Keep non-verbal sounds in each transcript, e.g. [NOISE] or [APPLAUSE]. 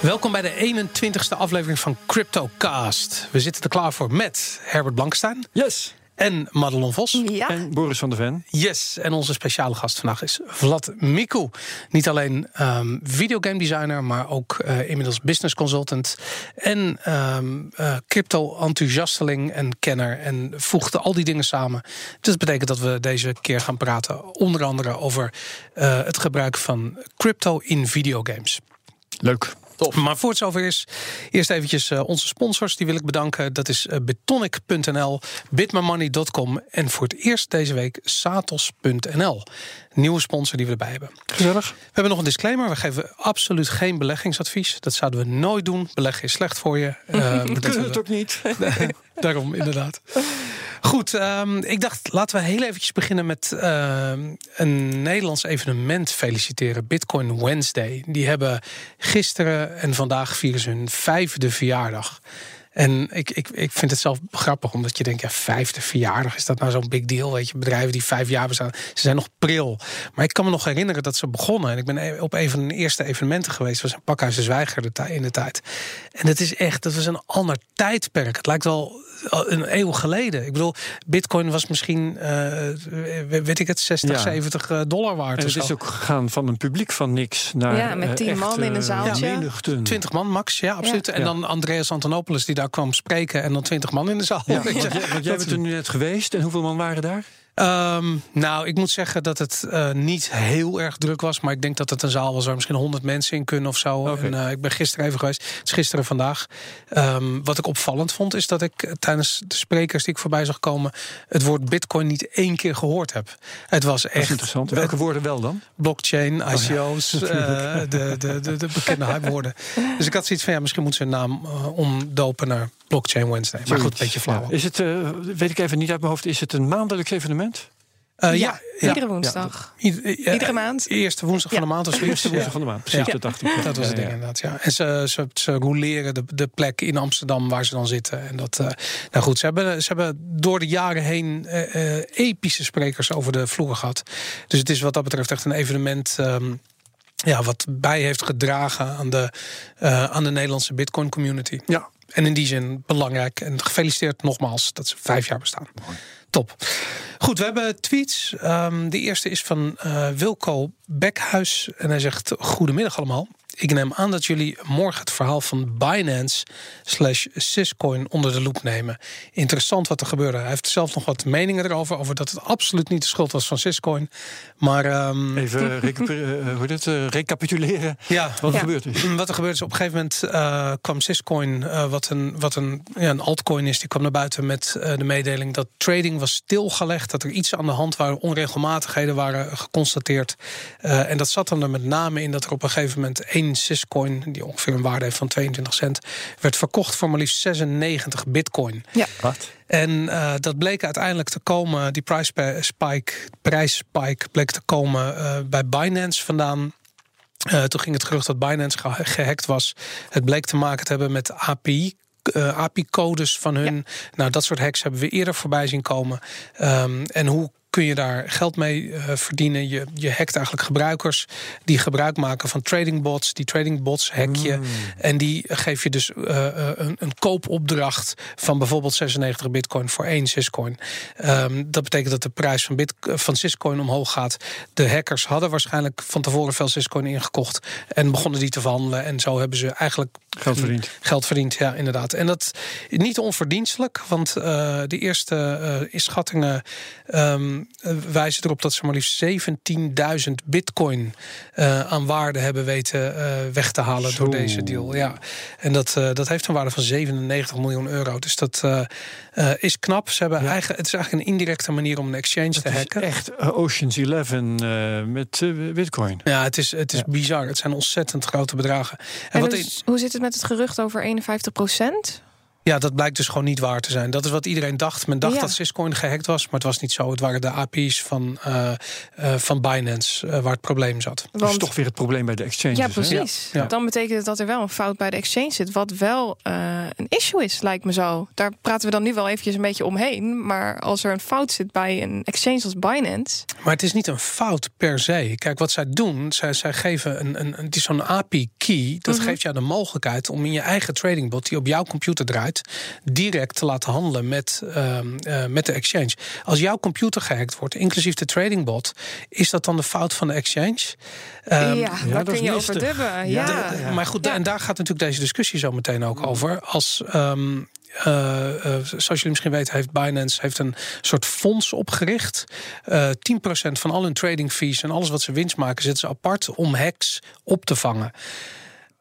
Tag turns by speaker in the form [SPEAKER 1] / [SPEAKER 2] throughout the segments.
[SPEAKER 1] Welkom bij de 21ste aflevering van CryptoCast. We zitten er klaar voor met Herbert Blankstein.
[SPEAKER 2] Yes.
[SPEAKER 1] En Madelon Vos.
[SPEAKER 3] Ja.
[SPEAKER 2] En Boris van der Ven.
[SPEAKER 1] Yes, en onze speciale gast vandaag is Vlad Miku. Niet alleen um, videogame designer, maar ook uh, inmiddels business consultant. En um, uh, crypto-enthousiasteling en kenner. En voegde al die dingen samen. Dus dat betekent dat we deze keer gaan praten. Onder andere over uh, het gebruik van crypto in videogames.
[SPEAKER 2] Leuk.
[SPEAKER 1] Tof. Maar voor het zover is, eerst eventjes uh, onze sponsors. Die wil ik bedanken. Dat is uh, betonic.nl, bitmymoney.com en voor het eerst deze week satos.nl. Nieuwe sponsor die we erbij hebben.
[SPEAKER 2] Gezellig.
[SPEAKER 1] We hebben nog een disclaimer. We geven absoluut geen beleggingsadvies. Dat zouden we nooit doen. Beleggen is slecht voor je.
[SPEAKER 2] Uh, [LAUGHS] we kunnen het ook niet. [LAUGHS]
[SPEAKER 1] Daarom, inderdaad. Goed, um, ik dacht laten we heel eventjes beginnen met uh, een Nederlands evenement feliciteren. Bitcoin Wednesday. Die hebben gisteren en vandaag vieren ze hun vijfde verjaardag. En ik, ik, ik vind het zelf grappig, omdat je denkt, ja, vijfde verjaardag, is dat nou zo'n big deal? Weet je, bedrijven die vijf jaar bestaan, ze zijn nog pril. Maar ik kan me nog herinneren dat ze begonnen. En ik ben op een van de eerste evenementen geweest, was een Pakhuis de Zwijger in de tijd. En het is echt, dat was een ander tijdperk. Het lijkt wel een eeuw geleden. Ik bedoel, Bitcoin was misschien, uh, weet ik het, 60, ja. 70 dollar waard.
[SPEAKER 2] En het is ook gegaan van een publiek van niks naar.
[SPEAKER 3] Ja, met tien
[SPEAKER 2] echt,
[SPEAKER 3] man in een zaaltje.
[SPEAKER 2] Ja,
[SPEAKER 1] 20 man max, ja, absoluut. Ja. En dan Andreas Antonopoulos die daar kwam spreken en dan 20 man in de zaal.
[SPEAKER 2] Ja, [LAUGHS] want, want jij bent er nu net geweest en hoeveel man waren daar?
[SPEAKER 1] Um, nou, ik moet zeggen dat het uh, niet heel erg druk was. Maar ik denk dat het een zaal was waar misschien 100 mensen in kunnen of zo.
[SPEAKER 2] Okay.
[SPEAKER 1] En, uh, ik ben gisteren even geweest. Het is gisteren vandaag. Um, wat ik opvallend vond, is dat ik tijdens de sprekers die ik voorbij zag komen. het woord Bitcoin niet één keer gehoord heb. Het was echt.
[SPEAKER 2] interessant. Welke woorden wel dan?
[SPEAKER 1] Blockchain, ICO's, oh, ja. uh, [LAUGHS] de, de, de, de, bekende hypewoorden. Dus ik had zoiets van ja, misschien moeten ze naam omdopen naar Blockchain Wednesday. Maar goed, een beetje flauw.
[SPEAKER 2] Ja. Is het, uh, weet ik even niet uit mijn hoofd, is het een maandelijks evenement?
[SPEAKER 1] Uh, ja, ja,
[SPEAKER 3] iedere woensdag.
[SPEAKER 1] Ja, ieder, uh,
[SPEAKER 3] iedere maand.
[SPEAKER 1] Eerste woensdag van de maand. Als
[SPEAKER 2] eerste woensdag van de maand. Precies, dat dacht ik.
[SPEAKER 1] Dat was het ding inderdaad. Ja. En ze, ze, ze roleren de, de plek in Amsterdam waar ze dan zitten. En dat, uh, nou goed, ze hebben, ze hebben door de jaren heen epische sprekers over de vloer gehad. Dus het is wat dat betreft echt een evenement. Um, ja, wat bij heeft gedragen aan de, aan de Nederlandse Bitcoin community.
[SPEAKER 2] Ja.
[SPEAKER 1] En in die zin belangrijk. En gefeliciteerd nogmaals dat ze vijf jaar bestaan. Top. Goed, we hebben tweets. Um, de eerste is van uh, Wilco Bekhuis. En hij zegt: Goedemiddag allemaal. Ik neem aan dat jullie morgen het verhaal van Binance slash Syscoin onder de loep nemen. Interessant wat er gebeurde. Hij heeft zelf nog wat meningen erover. Over dat het absoluut niet de schuld was van Syscoin. Maar. Um,
[SPEAKER 2] Even [LAUGHS] uh, hoe dit, uh, recapituleren.
[SPEAKER 1] Ja,
[SPEAKER 2] wat er
[SPEAKER 1] ja.
[SPEAKER 2] gebeurd is.
[SPEAKER 1] Wat er gebeurd is, op een gegeven moment uh, kwam Syscoin, wat, een, wat een, ja, een altcoin is, die kwam naar buiten met de mededeling dat trading was stilgelegd. Dat er iets aan de hand waren, onregelmatigheden waren geconstateerd. en dat zat dan er met name in dat er op een gegeven moment één Syscoin, die ongeveer een waarde heeft van 22 cent, werd verkocht voor maar liefst 96 bitcoin.
[SPEAKER 3] Ja.
[SPEAKER 2] Wat?
[SPEAKER 1] En uh, dat bleek uiteindelijk te komen, die prijsspike, prijsspike bleek te komen uh, bij Binance vandaan. Uh, toen ging het gerucht dat Binance ge gehackt was. Het bleek te maken te hebben met API. Uh, API-codes van hun. Ja. Nou, dat soort hacks hebben we eerder voorbij zien komen. Um, en hoe kun je daar geld mee uh, verdienen. Je, je hackt eigenlijk gebruikers die gebruik maken van tradingbots. Die tradingbots hack je. Mm. En die geef je dus uh, een, een, koopopdracht van bijvoorbeeld 96 bitcoin voor één Syscoin. Um, dat betekent dat de prijs van, bit, van Syscoin omhoog gaat. De hackers hadden waarschijnlijk van tevoren veel Syscoin ingekocht. En begonnen die te verhandelen. En zo hebben ze eigenlijk
[SPEAKER 2] geld verdiend.
[SPEAKER 1] Geld verdiend, ja, inderdaad. En dat niet onverdienstelijk. Want uh, de eerste schattingen um, wijzen erop dat ze maar liefst 17.000 bitcoin uh, aan waarde hebben weten uh, weg te halen Zo. door deze deal. Ja. En dat, uh, dat heeft een waarde van 97 miljoen euro. Dus dat is knap. Ze hebben ja. eigen, het is eigenlijk een indirecte manier om een exchange
[SPEAKER 2] dat
[SPEAKER 1] te hacken.
[SPEAKER 2] Is echt Ocean's 11 met bitcoin.
[SPEAKER 1] Ja, het is, het is ja. bizar. Het zijn ontzettend grote bedragen.
[SPEAKER 3] En, en wat dus, hoe zit het met het gerucht over 51 procent?
[SPEAKER 1] Ja, dat blijkt dus gewoon niet waar te zijn. Dat is wat iedereen dacht. Men dacht
[SPEAKER 3] Ja.
[SPEAKER 1] dat Syscoin gehackt was, maar het was niet zo. Het waren de API's van, eh, eh, van Binance eh, waar het probleem zat.
[SPEAKER 2] Dat is toch weer het probleem bij de exchanges.
[SPEAKER 3] Ja,
[SPEAKER 2] hè?
[SPEAKER 3] precies.
[SPEAKER 1] Ja.
[SPEAKER 3] Dan betekent het dat er wel een fout bij de exchange zit. Wat wel eh, een issue is, lijkt me zo. Daar praten we dan nu wel eventjes een beetje omheen. Maar als er een fout zit bij een exchange als Binance...
[SPEAKER 1] Maar het is niet een fout per se. Kijk, wat zij doen, zij, zij geven een, een, een, het is zo'n API-key. Dat
[SPEAKER 3] Mhm.
[SPEAKER 1] geeft jou de mogelijkheid om in je eigen tradingbot, die op jouw computer draait, direct te laten handelen met, ehm, eh, met de exchange. Als jouw computer gehackt wordt, inclusief de tradingbot, is dat dan de fout van de exchange? Ehm,
[SPEAKER 3] ja, daar
[SPEAKER 2] dat is
[SPEAKER 3] kun je over dubben.
[SPEAKER 2] Ja,
[SPEAKER 3] Ja.
[SPEAKER 1] de- Maar goed,
[SPEAKER 3] Ja.
[SPEAKER 1] en daar gaat natuurlijk deze discussie zo meteen ook over. Als. ehm, eh, eh, zoals jullie misschien weten, heeft Binance heeft een soort fonds opgericht. Eh 10% van al hun trading fees en alles wat ze winst maken, zetten ze apart om hacks op te vangen.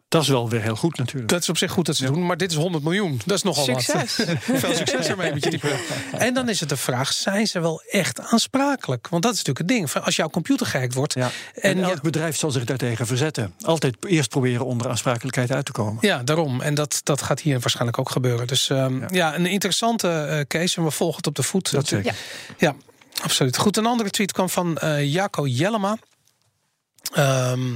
[SPEAKER 2] Dat is wel weer heel goed natuurlijk.
[SPEAKER 1] Dat is op zich goed dat ze doen, maar dit is 100 miljoen. Dat is nogal
[SPEAKER 3] Succes.
[SPEAKER 1] wat. [LAUGHS] Veel succes ermee met je die. [LAUGHS] En dan is het de vraag: zijn ze wel echt aansprakelijk? Want dat is natuurlijk het ding. Van Als jouw computer gehackt wordt
[SPEAKER 2] Ja.
[SPEAKER 1] en
[SPEAKER 2] elk bedrijf zal zich daartegen verzetten. Altijd eerst proberen onder aansprakelijkheid uit te komen.
[SPEAKER 1] Ja, daarom. En dat, dat gaat hier waarschijnlijk ook gebeuren. Dus ehm, ja.
[SPEAKER 2] Ja.
[SPEAKER 1] een interessante eh, case. En we volgen het op de voet.
[SPEAKER 2] Dat zeker.
[SPEAKER 3] Ja.
[SPEAKER 1] Ja, absoluut. Goed, een andere tweet kwam van eh Jaco Jellema. Ehm,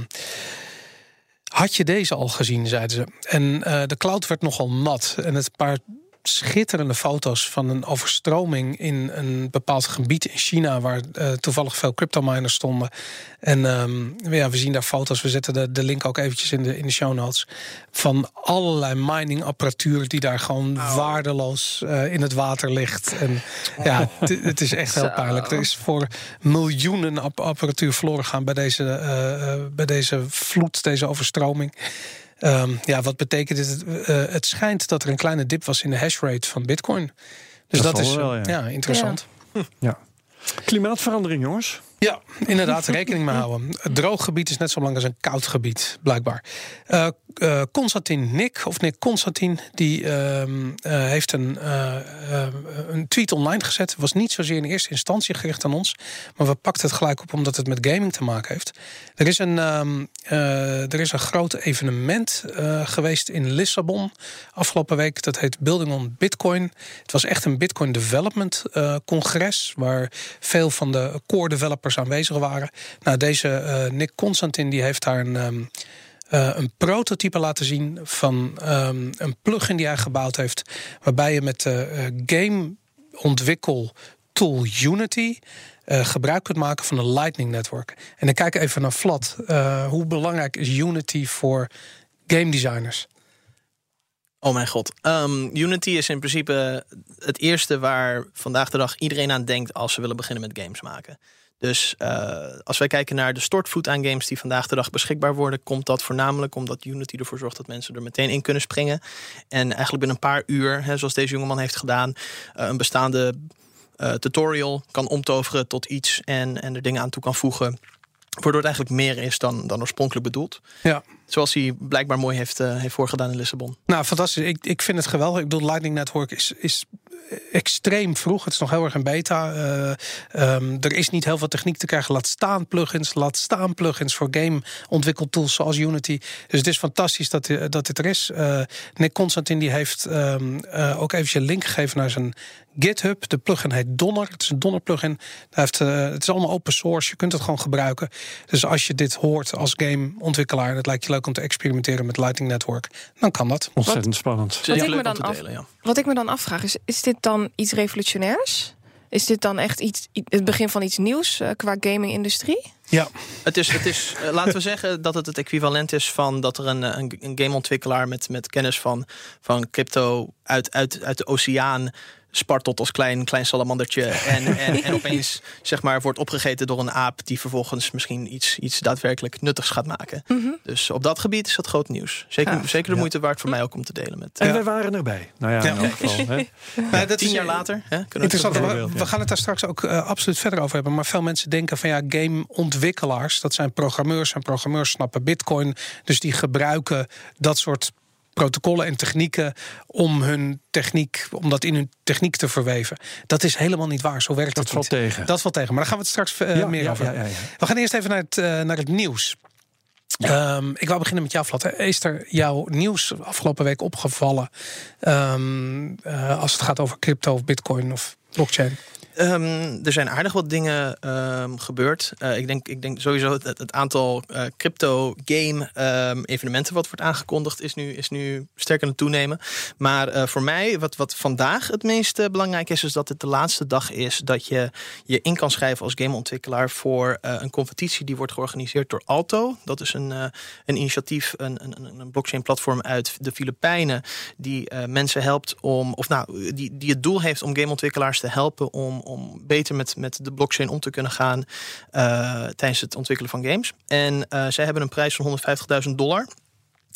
[SPEAKER 1] had je deze al gezien, zeiden ze. En eh, de cloud werd nogal nat. En het paar schitterende foto's van een overstroming in een bepaald gebied in China, waar eh, toevallig veel cryptominers stonden. En ehm, ja, we zien daar foto's. We zetten de, de link ook eventjes in de, in de show notes. Van allerlei miningapparatuur die daar gewoon waardeloos eh, in het water ligt. En ja, het, het is echt heel pijnlijk. Er is voor miljoenen app- apparatuur verloren gaan bij deze, eh, bij deze vloed, deze overstroming. Ehm, ja, wat betekent dit? Eh, het schijnt dat er een kleine dip was in de hashrate van Bitcoin. Dus
[SPEAKER 2] Dat
[SPEAKER 1] is
[SPEAKER 2] wel, ja.
[SPEAKER 1] ja. interessant.
[SPEAKER 2] Ja. Klimaatverandering, jongens.
[SPEAKER 1] Ja, inderdaad, rekening mee houden. Het droog gebied is net zo lang als een koud gebied, blijkbaar. Eh, Constantin Nick, of Nick Constantin, die ehm, eh, heeft een, een tweet online gezet. Was niet zozeer in eerste instantie gericht aan ons, maar we pakten het gelijk op omdat het met gaming te maken heeft. Er is een, ehm, eh, er is een groot evenement geweest in Lissabon afgelopen week. Dat heet Building on Bitcoin. Het was echt een Bitcoin Development congres, waar veel van de core developers aanwezig waren. Nou, deze eh, Nick Constantin die heeft daar een. ehm, eh, een prototype laten zien van ehm, een plugin die hij gebouwd heeft. Waarbij je met de eh, game ontwikkel tool Unity gebruik kunt maken van een Lightning Network. En dan kijk even naar Vlad. Hoe belangrijk is Unity voor game designers?
[SPEAKER 4] Oh mijn god. Ehm, Unity is in principe het eerste waar vandaag de dag iedereen aan denkt als ze willen beginnen met games maken. Dus eh, als wij kijken naar de stortvoet aan games die vandaag de dag beschikbaar worden, komt dat voornamelijk omdat Unity ervoor zorgt dat mensen er meteen in kunnen springen. En eigenlijk binnen een paar uur, hè, zoals deze jongeman heeft gedaan, eh, een bestaande eh, tutorial kan omtoveren tot iets en, en er dingen aan toe kan voegen. Waardoor het eigenlijk meer is dan, dan oorspronkelijk bedoeld.
[SPEAKER 1] Ja.
[SPEAKER 4] Zoals hij blijkbaar mooi heeft, heeft voorgedaan in Lissabon.
[SPEAKER 1] Nou, fantastisch. Ik, ik vind het geweldig. Ik bedoel, Lightning Network is, is extreem vroeg. Het is nog heel erg een beta. Eh, ehm, er is niet heel veel techniek te krijgen. Laat staan plugins. Laat staan plugins voor game ontwikkeltools zoals Unity. Dus het is fantastisch dat, di- dat dit er is. Eh, Nick Constantin die heeft ehm, eh, ook even een link gegeven naar zijn GitHub. De plugin heet Donner. Het is een Donner plugin. Heeft, eh, het is allemaal open source. Je kunt het gewoon gebruiken. Dus als je dit hoort als gameontwikkelaar en het lijkt je leuk om te experimenteren met Lightning Network, dan kan dat.
[SPEAKER 2] Ontzettend spannend.
[SPEAKER 4] Zeker
[SPEAKER 3] ik me dan
[SPEAKER 4] te
[SPEAKER 3] af-
[SPEAKER 4] delen, ja.
[SPEAKER 3] Wat ik me dan afvraag is, is dit dan iets revolutionairs? Is dit dan echt iets, het begin van iets nieuws eh, qua gaming-industrie?
[SPEAKER 1] Ja,
[SPEAKER 4] Het is, het is [LAUGHS] eh, laten we zeggen dat het het equivalent is van dat er een, een, een gameontwikkelaar met, met kennis van, van crypto uit, uit, uit de oceaan spartelt als klein, klein salamandertje. En, [LAUGHS] en, en opeens zeg maar, wordt opgegeten door een aap die vervolgens misschien iets, iets daadwerkelijk nuttigs gaat maken. Dus op dat gebied is dat groot nieuws. Zeker,
[SPEAKER 1] Ja.
[SPEAKER 4] zeker de moeite waard voor mij ook om te delen met
[SPEAKER 2] En
[SPEAKER 4] eh,
[SPEAKER 2] wij waren erbij. Nou ja, in elk geval. Hè. [LAUGHS]
[SPEAKER 1] Nou, dat
[SPEAKER 4] tien jaar later. Hè, kunnen we het
[SPEAKER 1] Interessant. We, we gaan het daar straks ook eh, absoluut verder over hebben. Maar veel mensen denken van ja, gameontwikkelaars, dat zijn programmeurs. En programmeurs snappen Bitcoin. Dus die gebruiken dat soort protocollen en technieken om hun techniek, om dat in hun techniek te verweven. Dat is helemaal niet waar. Zo werkt
[SPEAKER 2] Dat
[SPEAKER 1] het
[SPEAKER 2] valt
[SPEAKER 1] niet.
[SPEAKER 2] tegen.
[SPEAKER 1] Dat valt tegen. Maar daar gaan we het straks eh,
[SPEAKER 2] Ja,
[SPEAKER 1] meer
[SPEAKER 2] ja,
[SPEAKER 1] over
[SPEAKER 2] ja,
[SPEAKER 1] hebben.
[SPEAKER 2] ja, ja.
[SPEAKER 1] We gaan eerst even naar het, eh, naar het nieuws. Ehm, ik wou beginnen met jou, Vlad. Is er jouw nieuws afgelopen week opgevallen ehm, eh, als het gaat over crypto of bitcoin of blockchain?
[SPEAKER 4] Um, er zijn aardig wat dingen um, gebeurd. Uh, ik, denk, ik denk sowieso het, het aantal uh, crypto game um, evenementen wat wordt aangekondigd is nu, is nu sterk aan het toenemen. Maar uh, voor mij, wat, wat vandaag het meest belangrijk is, is dat het de laatste dag is dat je je in kan schrijven als gameontwikkelaar voor een competitie die wordt georganiseerd door Alto. Dat is een, een initiatief, een, een, een blockchain platform uit de Filipijnen die mensen helpt om, of nou, die, die het doel heeft om gameontwikkelaars te helpen om om beter met, met de blockchain om te kunnen gaan uh, tijdens het ontwikkelen van games. En uh, zij hebben een prijs van 150.000 dollar.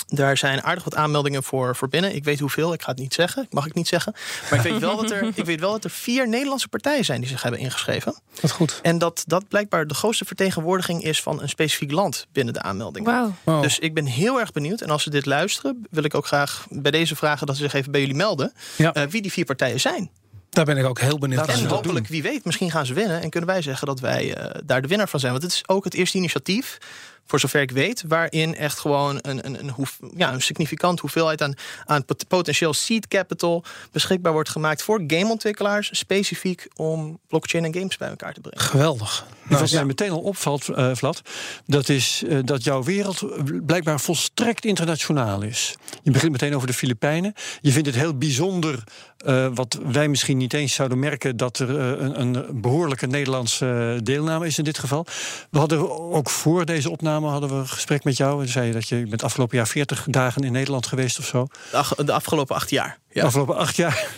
[SPEAKER 4] Daar zijn aardig wat aanmeldingen voor, voor binnen. Ik weet hoeveel, ik ga het niet zeggen. Mag ik niet zeggen. Maar ik weet wel dat er, [LAUGHS] ik weet wel dat er vier Nederlandse partijen zijn die zich hebben ingeschreven.
[SPEAKER 1] Dat goed.
[SPEAKER 4] En dat dat blijkbaar de grootste vertegenwoordiging is van een specifiek land binnen de aanmeldingen.
[SPEAKER 3] Wow.
[SPEAKER 1] Wow.
[SPEAKER 4] Dus ik ben heel erg benieuwd. En als ze dit luisteren, wil ik ook graag bij deze vragen dat ze zich even bij jullie melden.
[SPEAKER 1] Ja.
[SPEAKER 4] Uh, wie die vier partijen zijn.
[SPEAKER 1] Daar ben ik ook heel benieuwd
[SPEAKER 4] En
[SPEAKER 1] naar.
[SPEAKER 4] hopelijk, wie weet, misschien gaan ze winnen. En kunnen wij zeggen dat wij uh, daar de winnaar van zijn. Want het is ook het eerste initiatief, voor zover ik weet, waarin echt gewoon een, een, een, hoef, ja, een significant hoeveelheid aan, aan potentieel seed capital beschikbaar wordt gemaakt voor gameontwikkelaars, specifiek om blockchain en games bij elkaar te brengen.
[SPEAKER 1] Geweldig.
[SPEAKER 2] Nou, wat mij meteen al opvalt, uh, Vlad, dat is uh, dat jouw wereld blijkbaar volstrekt internationaal is. Je begint meteen over de Filipijnen. Je vindt het heel bijzonder, uh, wat wij misschien niet eens zouden merken, dat er een, een, behoorlijke Nederlandse deelname is in dit geval. We hadden ook voor deze opname hadden we een gesprek met jou. En zei je dat je bent afgelopen jaar 40 dagen in Nederland geweest of zo.
[SPEAKER 4] De, ach, de afgelopen acht jaar.
[SPEAKER 2] Ja. De afgelopen acht jaar.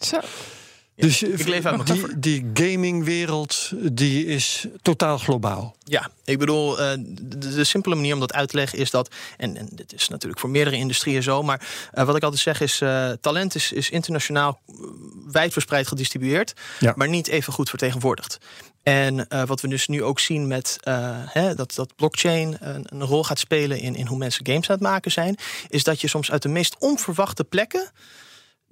[SPEAKER 3] Zo.
[SPEAKER 2] Dus
[SPEAKER 4] ik leef uit mijn
[SPEAKER 2] die, die gamingwereld die is totaal globaal.
[SPEAKER 4] Ja, ik bedoel, uh, de, de, simpele manier om dat uit te leggen is dat, en, en dit is natuurlijk voor meerdere industrieën zo, maar uh, wat ik altijd zeg is, uh, talent is, is internationaal wijdverspreid gedistribueerd,
[SPEAKER 2] ja.
[SPEAKER 4] maar niet even goed vertegenwoordigd. En uh, wat we dus nu ook zien met uh, hè, dat, dat blockchain een, een, rol gaat spelen in, in hoe mensen games aan het maken zijn, is dat je soms uit de meest onverwachte plekken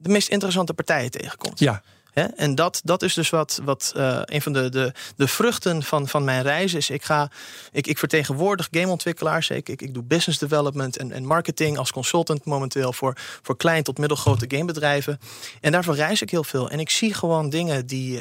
[SPEAKER 4] de meest interessante partijen tegenkomt.
[SPEAKER 2] Ja.
[SPEAKER 4] Hè? En dat, dat is dus wat, wat uh, een van de, de, de vruchten van, van mijn reis is. Ik, ga, ik, ik vertegenwoordig gameontwikkelaars. Ik, ik, ik doe business development en, en marketing als consultant momenteel voor, voor klein tot middelgrote gamebedrijven. En daarvoor reis ik heel veel. En ik zie gewoon dingen die.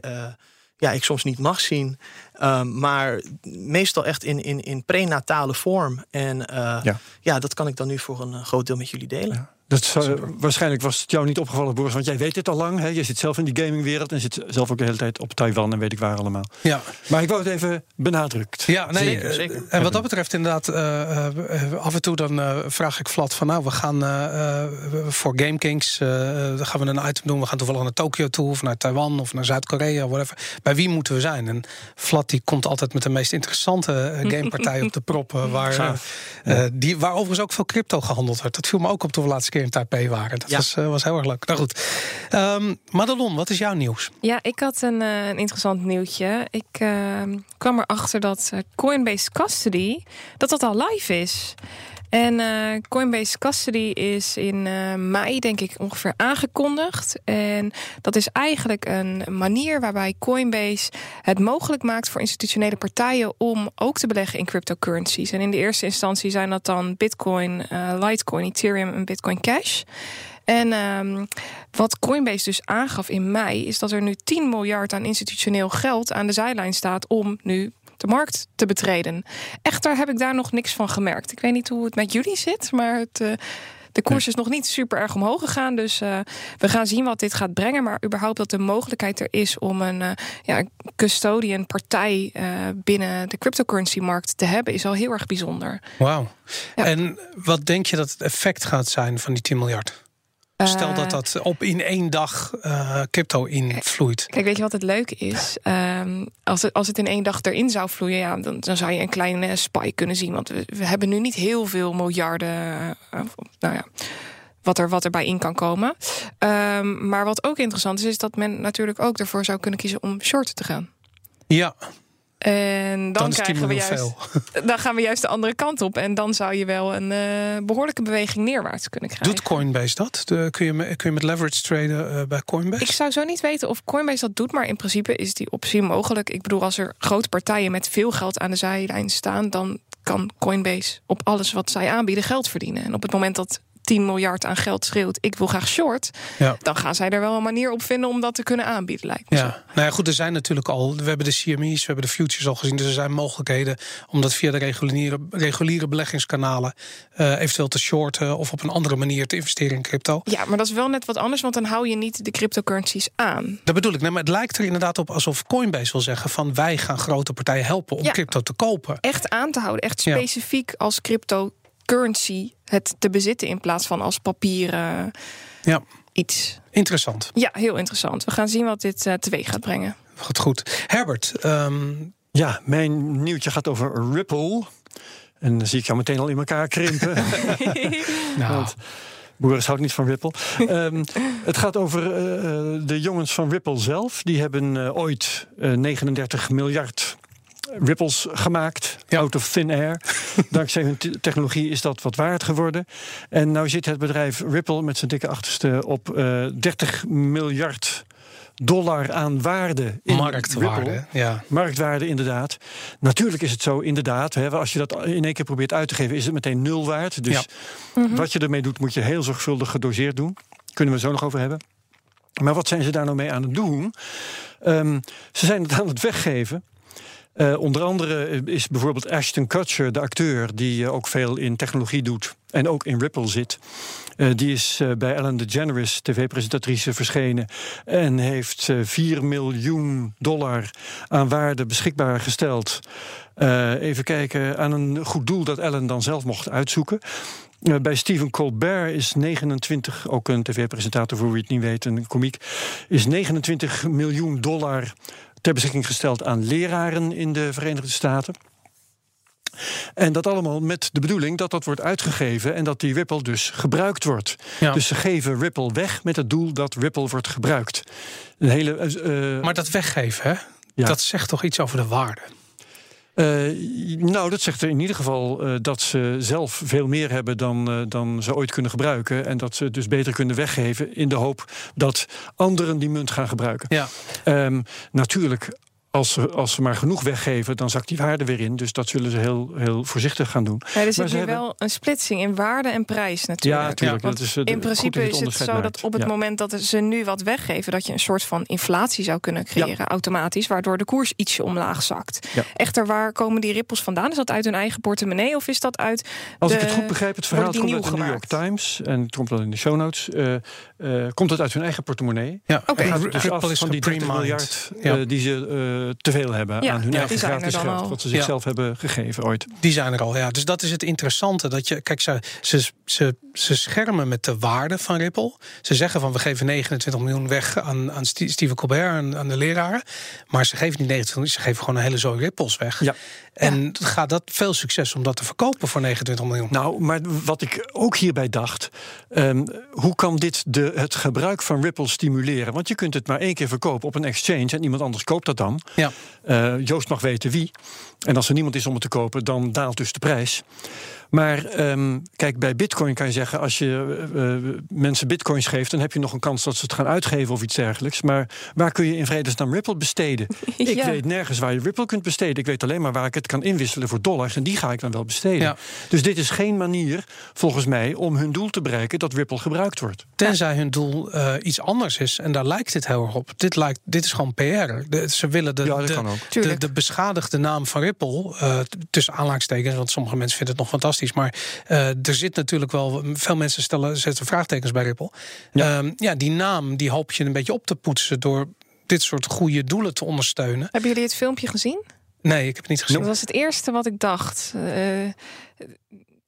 [SPEAKER 4] Ja, ik soms niet mag zien. Um, maar meestal echt in, in, in prenatale vorm. En uh,
[SPEAKER 2] ja.
[SPEAKER 4] ja. dat kan ik dan nu voor een groot deel met jullie delen.
[SPEAKER 2] Ja. Dat zou, waarschijnlijk was het jou niet opgevallen, Boris, want jij weet dit al lang. Hè? Je zit zelf in die gamingwereld en zit zelf ook de hele tijd op Taiwan en weet ik waar allemaal.
[SPEAKER 1] Ja.
[SPEAKER 2] Maar ik wou het even benadrukt.
[SPEAKER 1] Ja, nee,
[SPEAKER 4] zeker, zeker.
[SPEAKER 1] En wat dat betreft, inderdaad, uh, uh, af en toe dan uh, vraag ik Vlad van, nou, we gaan voor Game Kings, dan gaan we een item doen. We gaan toevallig naar Tokio toe, of naar Taiwan, of naar Zuid-Korea, whatever. Bij wie moeten we zijn? En Vlad die komt altijd met de meest interessante gamepartij op de prop, [LAUGHS] waar, die, waar overigens ook veel crypto gehandeld wordt. Dat viel me ook op we laatste keer in Taipei waren. Dat
[SPEAKER 4] ja.
[SPEAKER 1] was, uh, was heel erg leuk. Nou goed. Um, Madelon, wat is jouw nieuws?
[SPEAKER 3] Ja, ik had een, uh, een interessant nieuwtje. Ik uh, kwam erachter dat eh, Coinbase Custody, dat dat al live is. En uh, Coinbase Custody is in uh, mei, denk ik, ongeveer aangekondigd. En dat is eigenlijk een manier waarbij Coinbase het mogelijk maakt voor institutionele partijen om ook te beleggen in cryptocurrencies. En in de eerste instantie zijn dat dan Bitcoin, uh, Litecoin, Ethereum en Bitcoin Cash. En um, wat Coinbase dus aangaf in mei, is dat er nu 10 miljard aan institutioneel geld aan de zijlijn staat om nu de markt te betreden. Echter heb ik daar nog niks van gemerkt. Ik weet niet hoe het met jullie zit, maar het, uh, de koers is nog niet super erg omhoog gegaan. Dus uh, we gaan zien wat dit gaat brengen. Maar überhaupt dat de mogelijkheid er is om een uh, ja, custodian partij binnen de cryptocurrency-markt te hebben, is al heel erg bijzonder.
[SPEAKER 1] Wauw. Ja. En wat denk je dat het effect gaat zijn van die 10 miljard? Stel dat dat op in één dag uh, crypto invloeit.
[SPEAKER 3] Kijk, weet je wat het leuke is? Um, als, het, als het in één dag erin zou vloeien, ja, dan, dan zou je een kleine spike kunnen zien. Want we, we hebben nu niet heel veel miljarden. Uh, nou ja. Wat er, wat erbij in kan komen. Um, maar wat ook interessant is, is dat men natuurlijk ook ervoor zou kunnen kiezen om short te gaan.
[SPEAKER 1] Ja,
[SPEAKER 3] en dan,
[SPEAKER 1] dan
[SPEAKER 3] krijgen we juist, [LAUGHS] dan gaan we juist de andere kant op. En dan zou je wel een uh, behoorlijke beweging neerwaarts kunnen krijgen.
[SPEAKER 1] Doet Coinbase dat? De, kun, je, kun je met leverage traden uh, bij Coinbase?
[SPEAKER 3] Ik zou zo niet weten of Coinbase dat doet, maar in principe is die optie mogelijk. Ik bedoel, als er grote partijen met veel geld aan de zijlijn staan, dan kan Coinbase op alles wat zij aanbieden geld verdienen. En op het moment dat 10 miljard aan geld schreeuwt, ik wil graag short,
[SPEAKER 1] Ja.
[SPEAKER 3] dan gaan zij er wel een manier op vinden om dat te kunnen aanbieden, lijkt me. zo.
[SPEAKER 1] Ja, nou ja, goed, er zijn natuurlijk al. We hebben de CME's, we hebben de futures al gezien. Dus er zijn mogelijkheden om dat via de reguliere, reguliere beleggingskanalen eh, eventueel te shorten of op een andere manier te investeren in crypto.
[SPEAKER 3] Ja, maar dat is wel net wat anders, want dan hou je niet de cryptocurrencies aan.
[SPEAKER 1] Dat bedoel ik. Nee, maar het lijkt er inderdaad op alsof Coinbase wil zeggen van wij gaan grote partijen helpen om
[SPEAKER 3] Ja.
[SPEAKER 1] crypto te kopen.
[SPEAKER 3] Echt aan te houden, echt
[SPEAKER 1] Ja.
[SPEAKER 3] specifiek als cryptocurrency het te bezitten in plaats van als papieren
[SPEAKER 1] Ja,
[SPEAKER 3] iets.
[SPEAKER 1] interessant.
[SPEAKER 3] Ja, heel interessant. We gaan zien wat dit eh, teweeg gaat brengen.
[SPEAKER 1] Goed, goed. Herbert, ehm,
[SPEAKER 2] Ja, mijn nieuwtje gaat over Ripple. En dan zie ik jou meteen al in elkaar krimpen. [LAUGHS] [LAUGHS]
[SPEAKER 1] nou,
[SPEAKER 2] Want Boris houdt niet van Ripple. Ehm, het gaat over eh, de jongens van Ripple zelf. Die hebben eh, ooit eh, 39 miljard ripples gemaakt.
[SPEAKER 1] Ja.
[SPEAKER 2] Out of thin air. [LAUGHS] Dankzij hun te- technologie is dat wat waard geworden. En nu zit het bedrijf Ripple met zijn dikke achterste op eh 30 miljard dollar aan waarde. In
[SPEAKER 1] marktwaarde.
[SPEAKER 2] Ripple.
[SPEAKER 1] Ja.
[SPEAKER 2] Marktwaarde, inderdaad. Natuurlijk is het zo, inderdaad. Hè, als je dat in één keer probeert uit te geven, is het meteen nul waard. Dus
[SPEAKER 1] Ja.
[SPEAKER 2] wat je ermee doet, moet je heel zorgvuldig gedoseerd doen. Kunnen we zo nog over hebben. Maar wat zijn ze daar nou mee aan het doen? Ehm, ze zijn het aan het weggeven. Eh, onder andere is bijvoorbeeld Ashton Kutcher, de acteur, die eh, ook veel in technologie doet en ook in Ripple zit. Eh, die is bij Ellen DeGeneres, tv-presentatrice, verschenen en heeft eh, 4 miljoen dollar aan waarde beschikbaar gesteld. Even kijken, aan een goed doel dat Ellen dan zelf mocht uitzoeken. Bij Stephen Colbert is 29, ook een tv-presentator voor wie het niet weet, een komiek, is 29 miljoen dollar ter beschikking gesteld aan leraren in de Verenigde Staten. En dat allemaal met de bedoeling dat dat wordt uitgegeven en dat die Ripple dus gebruikt wordt.
[SPEAKER 1] Ja.
[SPEAKER 2] Dus ze geven Ripple weg met het doel dat Ripple wordt gebruikt. Een hele. eh, eh,
[SPEAKER 1] Maar dat weggeven, hè?
[SPEAKER 2] Ja.
[SPEAKER 1] dat zegt toch iets over de waarde?
[SPEAKER 2] Eh, nou, dat zegt er in ieder geval eh, dat ze zelf veel meer hebben dan, eh, dan ze ooit kunnen gebruiken. En dat ze het dus beter kunnen weggeven in de hoop dat anderen die munt gaan gebruiken.
[SPEAKER 1] Ja.
[SPEAKER 2] Ehm, natuurlijk, als ze, als ze maar genoeg weggeven, dan zakt die waarde weer in. Dus dat zullen ze heel, heel voorzichtig gaan doen.
[SPEAKER 3] Ja, er zit nu
[SPEAKER 2] hebben-
[SPEAKER 3] wel een splitsing in waarde en prijs natuurlijk.
[SPEAKER 2] Ja, natuurlijk.
[SPEAKER 3] Want
[SPEAKER 2] dat is, eh,
[SPEAKER 3] in principe is het zo dat op het
[SPEAKER 2] Ja.
[SPEAKER 3] moment dat ze nu wat weggeven, dat je een soort van inflatie zou kunnen creëren automatisch, waardoor de koers ietsje omlaag zakt. Echter, waar komen die rippels vandaan? Is dat uit hun eigen portemonnee of is dat uit
[SPEAKER 2] Als
[SPEAKER 3] de-
[SPEAKER 2] ik het goed begrijp, het verhaal komt uit de New York? Times. En het komt dan in de show notes. eh, eh, komt het uit hun eigen portemonnee?
[SPEAKER 1] Ja,
[SPEAKER 2] gaat
[SPEAKER 1] Ripple
[SPEAKER 2] dus af
[SPEAKER 1] is
[SPEAKER 2] van die 30
[SPEAKER 1] gepremined.
[SPEAKER 2] miljard
[SPEAKER 1] Ja.
[SPEAKER 2] eh, die ze eh, te veel hebben
[SPEAKER 3] Ja,
[SPEAKER 2] aan hun
[SPEAKER 3] ja,
[SPEAKER 2] eigen gratis geld.
[SPEAKER 3] al.
[SPEAKER 2] Wat ze
[SPEAKER 1] Ja.
[SPEAKER 2] zichzelf hebben gegeven ooit.
[SPEAKER 1] Die zijn er al, ja. Dus dat is het interessante. Dat je, kijk, ze, ze, ze, ze schermen met de waarde van Ripple. Ze zeggen van we geven 29 miljoen weg aan, aan Ste- Stephen Colbert en aan de leraren. Maar ze geven niet 29 miljoen, ze geven gewoon een hele zooi Ripples weg.
[SPEAKER 2] Ja.
[SPEAKER 1] En gaat dat veel succes om dat te verkopen voor 29 miljoen?
[SPEAKER 2] Nou, maar wat ik ook hierbij dacht, ehm, hoe kan dit de, het gebruik van Ripple stimuleren? Want je kunt het maar één keer verkopen op een exchange en iemand anders koopt dat dan.
[SPEAKER 1] Ja.
[SPEAKER 2] Eh, Joost mag weten wie. En als er niemand is om het te kopen, dan daalt dus de prijs. Maar ehm, kijk, bij Bitcoin kan je zeggen: als je eh, eh, mensen Bitcoins geeft, dan heb je nog een kans dat ze het gaan uitgeven of iets dergelijks. Maar waar kun je in vredesnaam Ripple besteden? [LAUGHS] Ik weet nergens waar je Ripple kunt besteden. Ik weet alleen maar waar ik het kan inwisselen voor dollars. En die ga ik dan wel besteden.
[SPEAKER 1] Ja.
[SPEAKER 2] Dus dit is geen manier, volgens mij, om hun doel te bereiken dat Ripple gebruikt wordt.
[SPEAKER 1] Tenzij hun doel eh, iets anders is. En daar lijkt dit heel erg op. Dit, lijkt, dit is gewoon PR. De- ze willen de,
[SPEAKER 2] Ja, dat
[SPEAKER 1] de,
[SPEAKER 2] kan ook.
[SPEAKER 1] de,
[SPEAKER 3] Tuurlijk.
[SPEAKER 1] de beschadigde naam van Ripple, eh, tussen aanhalingstekens, want sommige mensen vinden het nog fantastisch. Maar eh, er zit natuurlijk wel, veel mensen stellen, zetten vraagtekens bij Ripple. Ja. ja, die naam die hoop je een beetje op te poetsen door dit soort goede doelen te ondersteunen.
[SPEAKER 3] Hebben jullie het filmpje gezien?
[SPEAKER 1] Nee, ik heb het niet gezien.
[SPEAKER 3] Dat was het eerste wat ik dacht. Eh,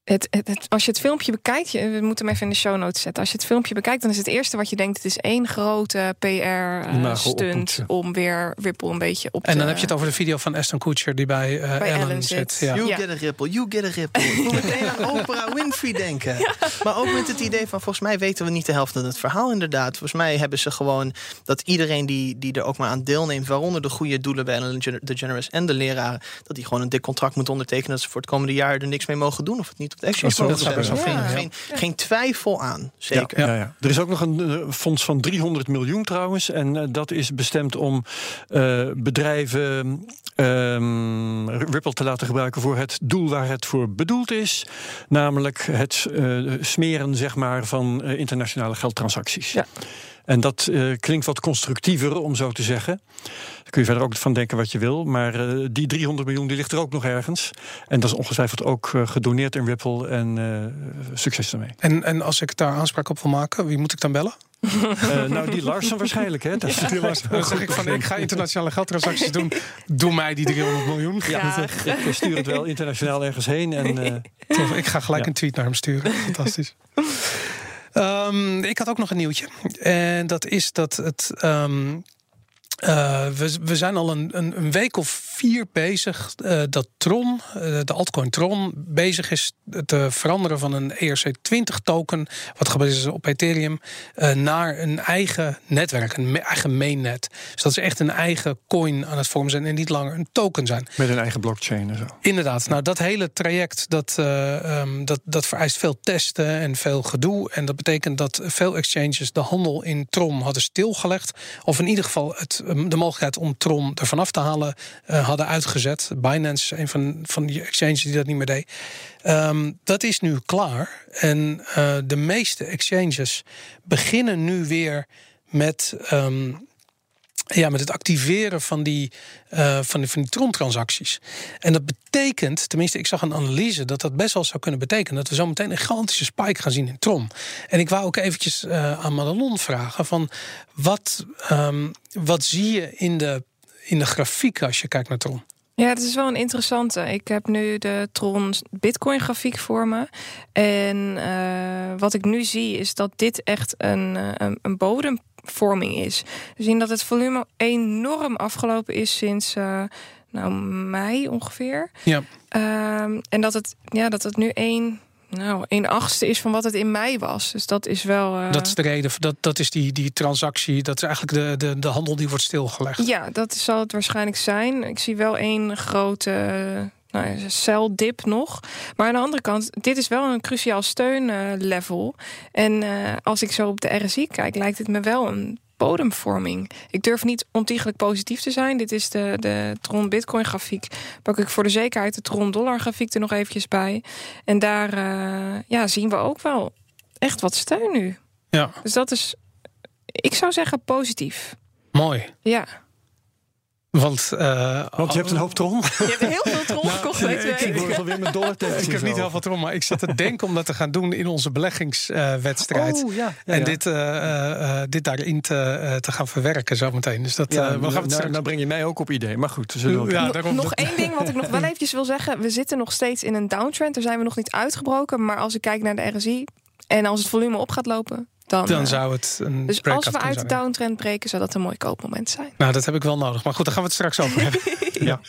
[SPEAKER 3] het, het, het- als je het filmpje bekijkt, je, we moeten hem even in de show notes zetten. Als je het filmpje bekijkt, dan is het eerste wat je denkt: het is één grote PR-stunt
[SPEAKER 2] oppoetsen.
[SPEAKER 3] om weer Ripple een beetje op te.
[SPEAKER 1] En dan heb je het over de video van Aston Kutcher die bij, eh,
[SPEAKER 3] Bij
[SPEAKER 1] Ellen,
[SPEAKER 3] Ellen
[SPEAKER 1] zit.
[SPEAKER 3] zit.
[SPEAKER 1] Ja.
[SPEAKER 4] You
[SPEAKER 3] Ja.
[SPEAKER 4] get a ripple, you get a ripple. Moet meteen aan Oprah Winfrey denken. [LAUGHS] Maar ook met het idee van, volgens mij weten we niet de helft van het verhaal inderdaad. Volgens mij hebben ze gewoon dat iedereen die, die er ook maar aan deelneemt... waaronder de goede doelen bij Ellen DeGeneres en de leraren... dat die gewoon een dik contract moeten ondertekenen... dat ze voor het komende jaar er niks mee mogen doen... of het niet op de Geen,
[SPEAKER 3] kunnen,
[SPEAKER 4] geen, geen twijfel aan, zeker.
[SPEAKER 2] Ja, ja, ja. Er is ook nog een eh, fonds van 300 miljoen trouwens. En eh, dat is bestemd om eh, bedrijven ehm, Ripple te laten gebruiken voor het doel waar het voor bedoeld is. Namelijk het uh, smeren zeg maar, van uh, internationale geldtransacties.
[SPEAKER 3] Ja.
[SPEAKER 2] En dat uh, klinkt wat constructiever, om zo te zeggen. Daar kun je verder ook van denken wat je wil. Maar uh, die 300 miljoen die ligt er ook nog ergens. En dat is ongetwijfeld ook uh, gedoneerd in Ripple. En succes daarmee.
[SPEAKER 1] En, en als ik daar aanspraak op wil maken, wie moet ik dan bellen?
[SPEAKER 2] Uh, nou, die Larsen waarschijnlijk. Hè? Dat
[SPEAKER 1] ja. die Larsen. Dan zeg ik van, ik ga internationale geldtransacties doen. Doe mij die 300 miljoen.
[SPEAKER 2] Ja, ik, ik stuur het wel internationaal ergens heen. En,
[SPEAKER 1] uh, ik ga gelijk ja. een tweet naar hem sturen. Fantastisch. Um, ik had ook nog een nieuwtje. En dat is dat het. Um, uh, we, we zijn al een, een, een, week of vier bezig uh, dat Tron, uh, de altcoin Tron, bezig is te veranderen van een ERC20 token, wat gebaseerd is op Ethereum, naar een eigen netwerk, een eigen mainnet. Dus dat is echt een eigen coin aan het vormen zijn en niet langer een token zijn.
[SPEAKER 2] Met een eigen blockchain en zo.
[SPEAKER 1] Inderdaad. Nou, dat hele traject dat, um, dat, dat vereist veel testen en veel gedoe. En dat betekent dat veel exchanges de handel in Tron hadden stilgelegd. Of in ieder geval het de mogelijkheid om Tron er vanaf te halen uh, hadden uitgezet. Binance, een van, van die exchanges die dat niet meer deed. Um, dat is nu klaar. En uh, de meeste exchanges beginnen nu weer met. Um, ja, met het activeren van die, uh, van die, van die Tron-transacties. En dat betekent, tenminste, ik zag een analyse dat dat best wel zou kunnen betekenen dat we zo meteen een gigantische spike gaan zien in Tron. En ik wou ook eventjes uh, aan Madelon vragen: van wat, um, wat zie je in de, in de grafiek als je kijkt naar Tron?
[SPEAKER 3] Ja, het is wel een interessante. Ik heb nu de Tron Bitcoin grafiek voor me. En uh, wat ik nu zie is dat dit echt een, een, een bodem vorming is. We zien dat het volume enorm afgelopen is sinds uh, nou, mei ongeveer.
[SPEAKER 1] Ja.
[SPEAKER 3] Uh, en dat het, ja, dat het nu één. Nou, een achtste is van wat het in mei was. Dus dat is wel. Uh...
[SPEAKER 1] Dat is de reden. Dat, dat is die, die transactie. Dat is eigenlijk de, de, de handel die wordt stilgelegd.
[SPEAKER 3] Ja, dat zal het waarschijnlijk zijn. Ik zie wel één grote nou ja, celdip nog. Maar aan de andere kant, dit is wel een cruciaal steunlevel. en uh, als ik zo op de RSI kijk, lijkt het me wel een bodemvorming. Ik durf niet ontiegelijk positief te zijn. Dit is de, de Tron Bitcoin grafiek. Pak ik voor de zekerheid de Tron Dollar grafiek er nog eventjes bij. En daar uh, ja, zien we ook wel echt wat steun nu.
[SPEAKER 1] Ja.
[SPEAKER 3] Dus dat is, ik zou zeggen, positief.
[SPEAKER 1] Mooi.
[SPEAKER 3] Ja.
[SPEAKER 1] Want, uh,
[SPEAKER 2] Want je hebt een hoop tron.
[SPEAKER 3] Je hebt heel veel tron gekocht nou,
[SPEAKER 2] ik, ik word alweer met dollar
[SPEAKER 1] Ik heb niet heel veel tron, maar ik zat te denken om dat te gaan doen in onze beleggingswedstrijd.
[SPEAKER 2] Uh, oh, ja. Ja,
[SPEAKER 1] en
[SPEAKER 2] ja.
[SPEAKER 1] dit, uh, dit daarin te, te gaan verwerken zometeen. Dus dat,
[SPEAKER 2] ja,
[SPEAKER 1] we gaan
[SPEAKER 2] nou,
[SPEAKER 1] straks...
[SPEAKER 2] nou breng je mij ook op idee. Maar goed, zullen we
[SPEAKER 1] ja,
[SPEAKER 3] nog,
[SPEAKER 1] daarom,
[SPEAKER 3] nog
[SPEAKER 1] dat...
[SPEAKER 3] één ding wat ik nog wel eventjes wil zeggen. We zitten nog steeds in een downtrend. Daar zijn we nog niet uitgebroken. Maar als ik kijk naar de RSI en als het volume op gaat lopen, dan,
[SPEAKER 1] dan zou het een
[SPEAKER 3] Dus als we uit de downtrend breken, zou dat een mooi koopmoment zijn.
[SPEAKER 1] Nou, dat heb ik wel nodig. Maar goed, daar gaan we het straks over hebben. [LAUGHS] ja.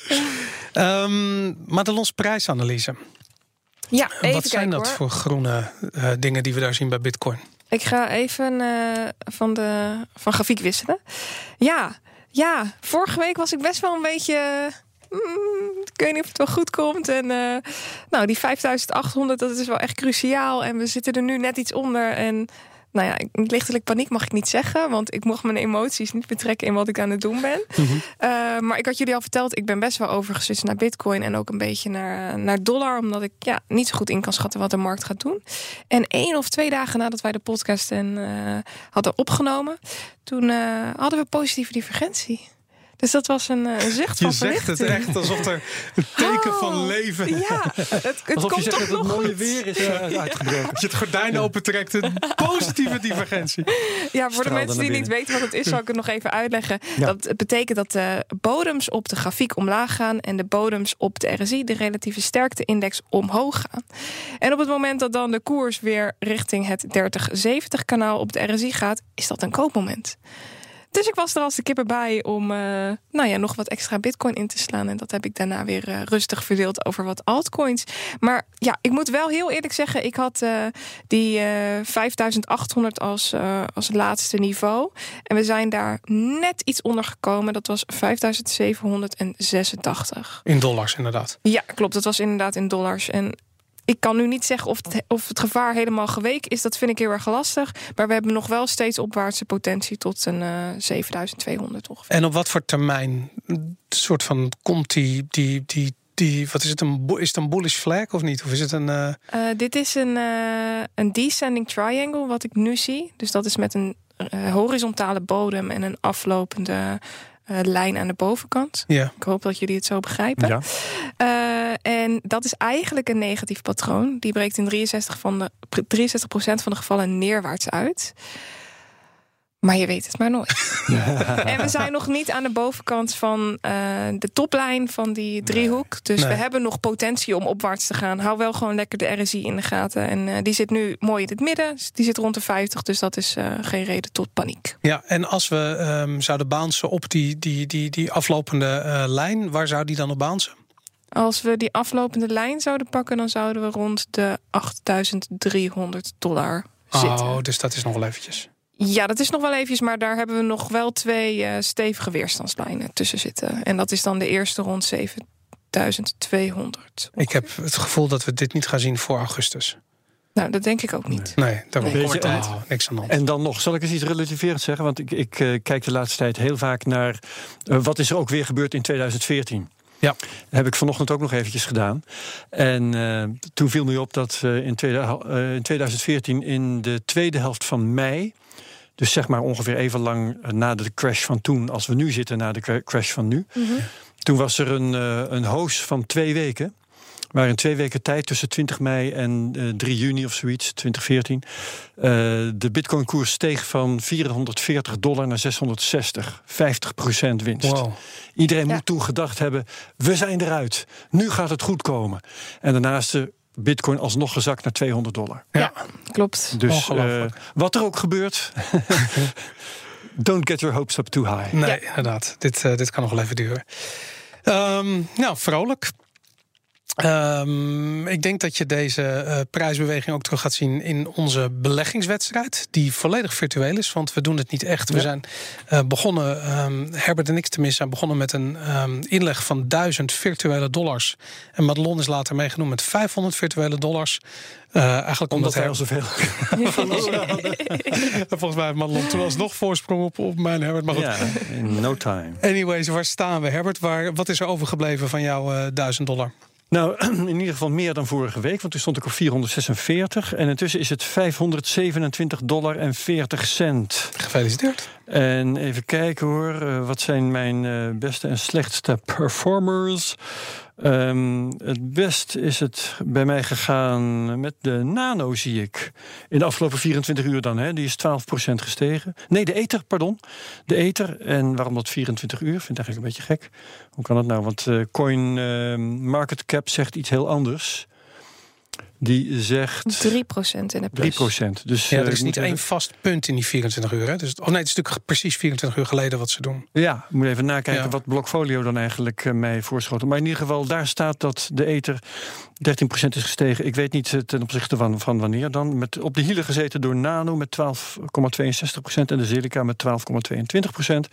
[SPEAKER 1] Um, Madelons prijsanalyse.
[SPEAKER 3] Ja, even
[SPEAKER 1] Wat zijn
[SPEAKER 3] kijken,
[SPEAKER 1] dat
[SPEAKER 3] hoor.
[SPEAKER 1] voor groene uh, dingen die we daar zien bij Bitcoin?
[SPEAKER 3] Ik ga even uh, van, de, van grafiek wisselen. Ja, ja, vorige week was ik best wel een beetje mm, ik weet niet of het wel goed komt. En uh, nou, die 5800, dat is wel echt cruciaal. En we zitten er nu net iets onder. En nou ja, lichtelijk paniek mag ik niet zeggen. Want ik mocht mijn emoties niet betrekken in wat ik aan het doen ben.
[SPEAKER 1] Mhm.
[SPEAKER 3] Uh, maar ik had jullie al verteld, ik ben best wel overgeswitcht naar bitcoin. En ook een beetje naar, naar dollar. Omdat ik ja, niet zo goed in kan schatten wat de markt gaat doen. En één of twee dagen nadat wij de podcast en, uh, hadden opgenomen. Toen uh, hadden we positieve divergentie. Dus dat was een, een zucht van
[SPEAKER 1] Je zegt het echt alsof er een teken oh, van leven...
[SPEAKER 3] Ja, het, het
[SPEAKER 2] alsof
[SPEAKER 3] komt
[SPEAKER 2] je zegt
[SPEAKER 3] toch
[SPEAKER 2] dat het
[SPEAKER 3] nog
[SPEAKER 2] mooie
[SPEAKER 3] goed.
[SPEAKER 2] weer is uh, uitgebroken.
[SPEAKER 1] Als je het gordijn opentrekt, een positieve divergentie.
[SPEAKER 3] Ja, voor de mensen die niet weten wat het is, zal ik het nog even uitleggen.
[SPEAKER 2] Ja.
[SPEAKER 3] Dat betekent dat de bodems op de grafiek omlaag gaan en de bodems op de RSI, de relatieve sterkte-index, omhoog gaan. En op het moment dat dan de koers weer richting het 30-70 kanaal op de RSI gaat, is dat een koopmoment. Dus ik was er als de kippen bij om uh, nou ja, nog wat extra bitcoin in te slaan. En dat heb ik daarna weer uh, rustig verdeeld over wat altcoins. Maar ja, ik moet wel heel eerlijk zeggen, ik had uh, die 5800 als, als laatste niveau. En we zijn daar net iets onder gekomen. Dat was 5786.
[SPEAKER 1] In dollars, inderdaad.
[SPEAKER 3] Ja, klopt. Dat was inderdaad in dollars. En ik kan nu niet zeggen of het, of het gevaar helemaal geweken is. Dat vind ik heel erg lastig. Maar we hebben nog wel steeds opwaartse potentie tot een uh, 7200 ongeveer.
[SPEAKER 1] En op wat voor termijn soort van komt die, die, die die wat is het, een, is het een bullish flag of niet? Of is het een... eh,
[SPEAKER 3] Eh, dit is een, eh, een descending triangle wat ik nu zie. Dus dat is met een eh, horizontale bodem en een aflopende eh, lijn aan de bovenkant.
[SPEAKER 1] ja,
[SPEAKER 3] Ik hoop dat jullie het zo begrijpen.
[SPEAKER 2] Ja.
[SPEAKER 3] Eh, en dat is eigenlijk een negatief patroon. Die breekt in 63%, van de, 63 van de gevallen neerwaarts uit. Maar je weet het maar nooit. [LAUGHS] en we zijn nog niet aan de bovenkant van eh, de toplijn van die driehoek. Dus
[SPEAKER 1] Nee.
[SPEAKER 3] we hebben nog potentie om opwaarts te gaan. Hou wel gewoon lekker de RSI in de gaten. En eh, die zit nu mooi in het midden. Die zit rond de 50. Dus dat is eh, geen reden tot paniek.
[SPEAKER 1] ja, en als we ehm, zouden bouncen op die, die, die, die aflopende lijn, waar zou die dan op bouncen?
[SPEAKER 3] Als we die aflopende lijn zouden pakken, dan zouden we rond de 8300 dollar zitten.
[SPEAKER 1] Oh, dus dat is nog wel eventjes.
[SPEAKER 3] Ja, dat is nog wel eventjes, maar daar hebben we nog wel twee eh, stevige weerstandslijnen tussen zitten. En dat is dan de eerste rond 7200.
[SPEAKER 1] Ik heb het gevoel dat we dit niet gaan zien voor augustus.
[SPEAKER 3] Nou, dat denk ik ook niet.
[SPEAKER 1] Nee, daar
[SPEAKER 3] Nee.
[SPEAKER 1] nee.
[SPEAKER 2] Weet je,
[SPEAKER 1] oh, niks aan de hand.
[SPEAKER 2] En dan nog, zal ik eens iets relativerend zeggen? Want ik, ik eh, kijk de laatste tijd heel vaak naar eh, wat is er ook weer gebeurd in 2014.
[SPEAKER 1] Ja.
[SPEAKER 2] Dat heb ik vanochtend ook nog eventjes gedaan. En eh, toen viel me op dat eh, in, tweede- eh, in 2014 in de tweede helft van mei... dus zeg maar ongeveer even lang eh, na de crash van toen... als we nu zitten na de cra- crash van nu... toen was er een, eh, een hoos van twee weken... waar in twee weken tijd tussen 20 mei en eh 3 juni of zoiets, 2014... eh, de bitcoin-koers steeg van 440 dollar naar 660. 50% winst.
[SPEAKER 1] Wow.
[SPEAKER 2] Iedereen
[SPEAKER 3] Ja.
[SPEAKER 2] moet toen gedacht hebben: we zijn eruit. Nu gaat het goed komen. En daarnaast de Bitcoin alsnog gezakt naar 200 dollar.
[SPEAKER 1] Ja,
[SPEAKER 3] Klopt.
[SPEAKER 2] Dus eh, wat er ook gebeurt, [LAUGHS] don't get your hopes up too high.
[SPEAKER 1] nee,
[SPEAKER 3] Ja.
[SPEAKER 1] inderdaad. Dit, eh, dit kan nog wel even duren. Ehm, nou, vrolijk. Ehm, ik denk dat je deze eh, prijsbeweging ook terug gaat zien in onze beleggingswedstrijd. Die volledig virtueel is, want we doen het niet echt. We
[SPEAKER 2] Ja.
[SPEAKER 1] zijn eh, begonnen, ehm, Herbert en ik tenminste, zijn begonnen met een ehm, inleg van 1000 virtuele dollars. En Madelon is later meegenomen met 500 virtuele dollars. Eh, eigenlijk omdat, hij
[SPEAKER 2] al zoveel. [LAUGHS]
[SPEAKER 1] Volgens mij heeft Madelon toen alsnog voorsprong op, op mijn Herbert. Maar goed,
[SPEAKER 2] in no time.
[SPEAKER 1] Anyways, waar staan we, Herbert? Waar, wat is er overgebleven van jouw eh 1000 dollar?
[SPEAKER 2] Nou, [CLEARS THROAT] in ieder geval meer dan vorige week, want toen stond ik op 446. En intussen is het 527 dollar en 40 cent.
[SPEAKER 1] Gefeliciteerd.
[SPEAKER 2] En even kijken hoor, eh, wat zijn mijn eh, beste en slechtste performers? Ehm, het best is het bij mij gegaan met de Nano, zie ik. In de afgelopen 24 uur dan, hè? die is 12% gestegen. Nee, de Ether, pardon. De Ether. En waarom dat 24 uur? Vind ik eigenlijk een beetje gek. Hoe kan dat nou? Want eh, Coin eh, Market Cap zegt iets heel anders. Die zegt
[SPEAKER 3] 3% in de
[SPEAKER 2] 3
[SPEAKER 3] plus.
[SPEAKER 2] Dus,
[SPEAKER 1] Ja,
[SPEAKER 2] eh,
[SPEAKER 1] er
[SPEAKER 2] ik
[SPEAKER 1] is niet één
[SPEAKER 2] even-
[SPEAKER 1] vast punt in die 24 uur. Hè? Dus, oh nee, het is natuurlijk precies 24 uur geleden wat ze doen.
[SPEAKER 2] Ja, ik moet even nakijken
[SPEAKER 1] Ja.
[SPEAKER 2] wat Blockfolio dan eigenlijk eh, mij voorschoten. Maar in ieder geval, daar staat dat de ether 13% is gestegen. Ik weet niet eh, ten opzichte van, van wanneer dan. Met, op de hielen gezeten door Nano met 12,62% en de Silica met 12,22%.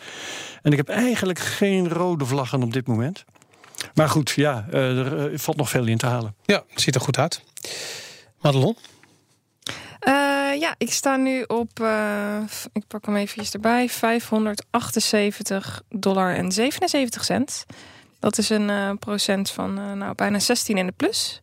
[SPEAKER 2] En ik heb eigenlijk geen rode vlaggen op dit moment. Maar goed, ja, eh, er eh, valt nog veel in te halen.
[SPEAKER 1] Ja, het ziet er goed uit. Madelon?
[SPEAKER 3] Eh, ja, ik sta nu op, eh, ik pak hem even erbij, 578 dollar en 77 cent. Dat is een eh, procent van eh, nou, bijna 16 in de plus.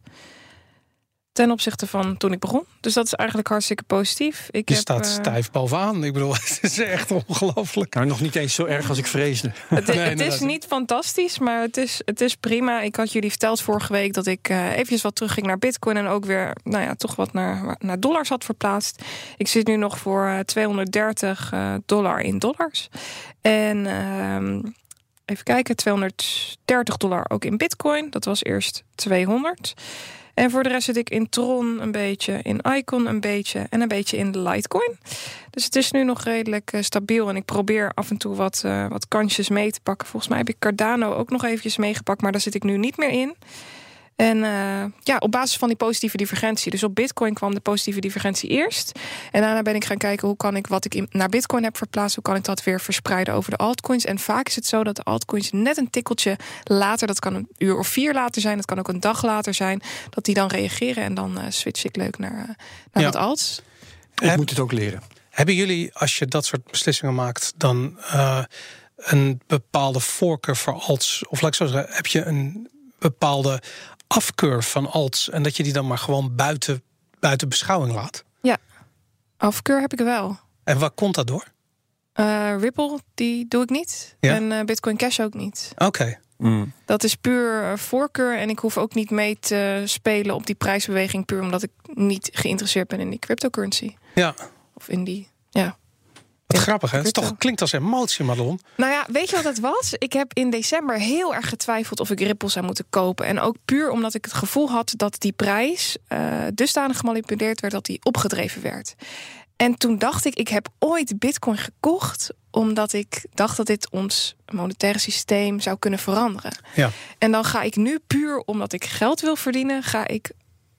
[SPEAKER 3] Ten opzichte van toen ik begon. Dus dat is eigenlijk hartstikke positief. Ik
[SPEAKER 1] Je
[SPEAKER 3] heb,
[SPEAKER 1] staat
[SPEAKER 3] eh,
[SPEAKER 1] stijf bovenaan. Ik bedoel, [LAUGHS] het is echt ongelooflijk.
[SPEAKER 2] Nou, nog niet eens zo erg als ik vreesde. [LAUGHS]
[SPEAKER 3] Het,
[SPEAKER 1] Nee,
[SPEAKER 3] het is niet fantastisch, maar het is, het is prima. Ik had jullie verteld vorige week dat ik eh eventjes wat terugging naar bitcoin... en ook weer nou ja, toch wat naar, naar dollars had verplaatst. Ik zit nu nog voor eh, 230 eh, dollar in dollars. En ehm, even kijken, 230 dollar ook in bitcoin. Dat was eerst 200. En voor de rest zit ik in Tron een beetje, in Icon een beetje... en een beetje in Litecoin. Dus het is nu nog redelijk eh, stabiel. En ik probeer af en toe wat, eh, wat kansjes mee te pakken. Volgens mij heb ik Cardano ook nog eventjes meegepakt. Maar daar zit ik nu niet meer in. En eh, ja, op basis van die positieve divergentie. Dus op Bitcoin kwam de positieve divergentie eerst. En daarna ben ik gaan kijken hoe kan ik wat ik in, naar Bitcoin heb verplaatst, hoe kan ik dat weer verspreiden over de altcoins. En vaak is het zo dat de altcoins net een tikkeltje later, dat kan een uur of vier later zijn, dat kan ook een dag later zijn, dat die dan reageren. En dan eh, switch ik leuk naar, eh, naar
[SPEAKER 1] Ja.
[SPEAKER 3] wat alts.
[SPEAKER 2] Ik
[SPEAKER 1] Heb-
[SPEAKER 2] moet het ook leren.
[SPEAKER 1] Hebben jullie, als je dat soort beslissingen maakt, dan eh, een bepaalde voorkeur voor alts? Of laat ik zo zeggen, heb je een bepaalde afkeur van alts en dat je die dan maar gewoon buiten, buiten beschouwing laat?
[SPEAKER 3] Afkeur heb ik wel.
[SPEAKER 1] En waar komt dat door?
[SPEAKER 3] Eh, Ripple, die doe ik niet.
[SPEAKER 1] Ja?
[SPEAKER 3] En eh, Bitcoin Cash ook niet.
[SPEAKER 1] Oké,
[SPEAKER 2] Mm.
[SPEAKER 3] Dat is puur eh, voorkeur. En ik hoef ook niet mee te spelen op die prijsbeweging. Puur omdat ik niet geïnteresseerd ben in die cryptocurrency.
[SPEAKER 1] ja.
[SPEAKER 3] Of in die. Ja.
[SPEAKER 1] Wat grappig, hè? Het toch klinkt als emotie, Madelon.
[SPEAKER 3] Nou ja, weet je wat het was? Ik heb in december heel erg getwijfeld of ik Ripple zou moeten kopen. En ook puur omdat ik het gevoel had dat die prijs eh, dusdanig gemanipuleerd werd dat die opgedreven werd. En toen dacht ik, ik heb ooit Bitcoin gekocht omdat ik dacht dat dit ons monetaire systeem zou kunnen veranderen.
[SPEAKER 1] Ja.
[SPEAKER 3] En dan ga ik nu puur omdat ik geld wil verdienen, ga ik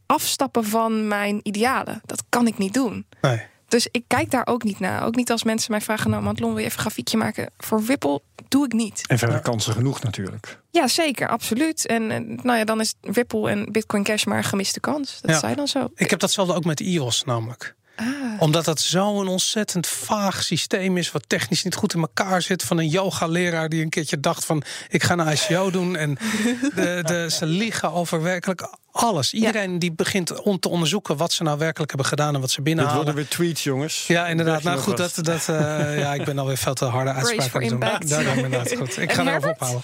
[SPEAKER 3] afstappen van mijn idealen. Dat kan ik niet doen.
[SPEAKER 1] Nee.
[SPEAKER 3] Dus ik kijk daar ook niet naar. Ook niet als mensen mij vragen: Nou, Madelon, wil je even een grafiekje maken? Voor Ripple doe ik niet.
[SPEAKER 2] En verder kansen genoeg natuurlijk.
[SPEAKER 3] Ja, zeker, absoluut. En eh, nou ja, dan is Ripple en Bitcoin Cash maar een gemiste kans. Dat
[SPEAKER 1] Ja.
[SPEAKER 3] zei dan zo.
[SPEAKER 1] Ik heb datzelfde ook met iOS namelijk.
[SPEAKER 3] Ah,
[SPEAKER 1] Omdat dat zo'n ontzettend vaag systeem is, wat technisch niet goed in elkaar zit. Van een yoga-leraar die een keertje dacht van ik ga een ICO doen. En de, de, ze liegen over werkelijk alles. Iedereen die begint om te onderzoeken wat ze nou werkelijk hebben gedaan en wat ze
[SPEAKER 2] Dit
[SPEAKER 1] binnenhalen.
[SPEAKER 2] worden weer tweets, jongens.
[SPEAKER 1] Ja, inderdaad. Nou goed, dat, dat, eh, ja, ik ben alweer veel te harde uitspraken aan het doen.
[SPEAKER 3] impact.
[SPEAKER 1] Daarom inderdaad goed. Ik ga erover
[SPEAKER 3] Herbert?
[SPEAKER 1] ophouden.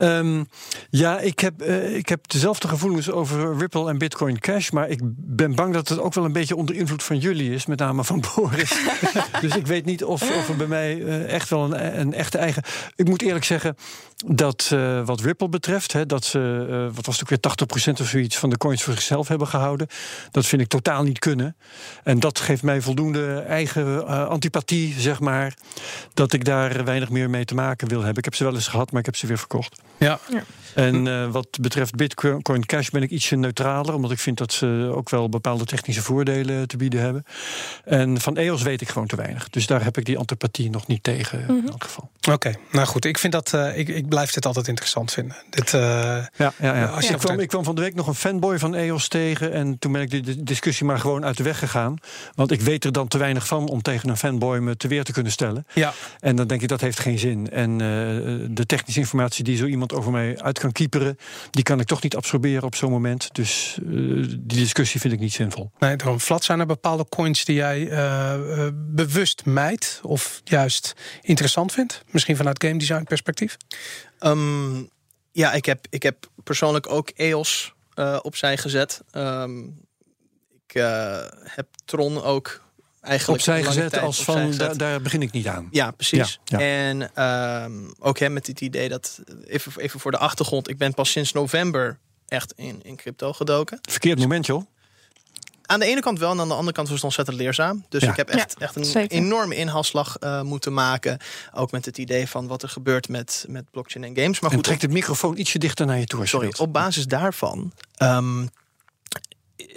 [SPEAKER 2] Ehm, ja, ik heb, eh, ik heb dezelfde gevoelens over Ripple en Bitcoin Cash. Maar ik ben bang dat het ook wel een beetje onder invloed van jullie is. Met name van Boris. [LAUGHS] dus ik weet niet of, of er bij mij eh, echt wel een, een echte eigen. Ik moet eerlijk zeggen dat eh, wat Ripple betreft. Hè, dat ze, wat was het ook weer 80% of zoiets van de coins voor zichzelf hebben gehouden. Dat vind ik totaal niet kunnen. En dat geeft mij voldoende eigen antipathie, zeg maar. Dat ik daar weinig meer mee te maken wil hebben. Ik heb ze wel eens gehad, maar ik heb ze weer verkocht.
[SPEAKER 1] Ja,
[SPEAKER 2] En eh, wat betreft Bitcoin Cash ben ik ietsje neutraler, omdat ik vind dat ze ook wel bepaalde technische voordelen te bieden hebben. En van EOS weet ik gewoon te weinig. Dus daar heb ik die antipathie nog niet tegen in elk geval.
[SPEAKER 1] oké. Nou goed, ik vind dat. eh, ik, ik blijf dit altijd interessant vinden. Dit, eh,
[SPEAKER 2] Ja, ja, ja.
[SPEAKER 1] Als je
[SPEAKER 2] ik, kwam, ik kwam van de week nog een fanboy van EOS tegen. En toen ben ik die di- discussie maar gewoon uit de weg gegaan. Want ik weet er dan te weinig van om tegen een fanboy me te weer te kunnen stellen.
[SPEAKER 1] ja,
[SPEAKER 2] En dan denk ik dat heeft geen zin. En eh, de technische informatie die zo iemand over mij uit kan kieperen, die kan ik toch niet absorberen op zo'n moment. Dus eh, die discussie vind ik niet zinvol.
[SPEAKER 1] nee, daarom. Vlad, zijn er bepaalde coins die jij eh, eh, bewust mijt of juist interessant vindt? Misschien vanuit game design perspectief?
[SPEAKER 4] Ehm, ja, ik heb, ik heb persoonlijk ook EOS eh, opzij gezet. Ehm, ik eh, heb Tron ook eigenlijk
[SPEAKER 2] Opzij gezet
[SPEAKER 4] tijd
[SPEAKER 2] als
[SPEAKER 4] opzij
[SPEAKER 2] van,
[SPEAKER 4] gezet.
[SPEAKER 2] daar, daar begin ik niet aan.
[SPEAKER 4] Ja, precies.
[SPEAKER 2] Ja,
[SPEAKER 4] En ehm, ook hè, met het idee dat, even, even voor de achtergrond, ik ben pas sinds november echt in, in crypto gedoken.
[SPEAKER 2] Verkeerd moment, joh.
[SPEAKER 4] Aan de ene kant wel en aan de andere kant was het ontzettend leerzaam. Dus
[SPEAKER 2] Ja.
[SPEAKER 4] ik heb echt, echt een
[SPEAKER 3] zeker.
[SPEAKER 4] enorme inhaalslag eh, moeten maken. Ook met het idee van wat er gebeurt met, met blockchain en games. Maar
[SPEAKER 2] En
[SPEAKER 4] goed,
[SPEAKER 2] trek de microfoon ietsje dichter naar je toe.
[SPEAKER 4] Sorry,
[SPEAKER 2] wilt.
[SPEAKER 4] op basis daarvan ehm,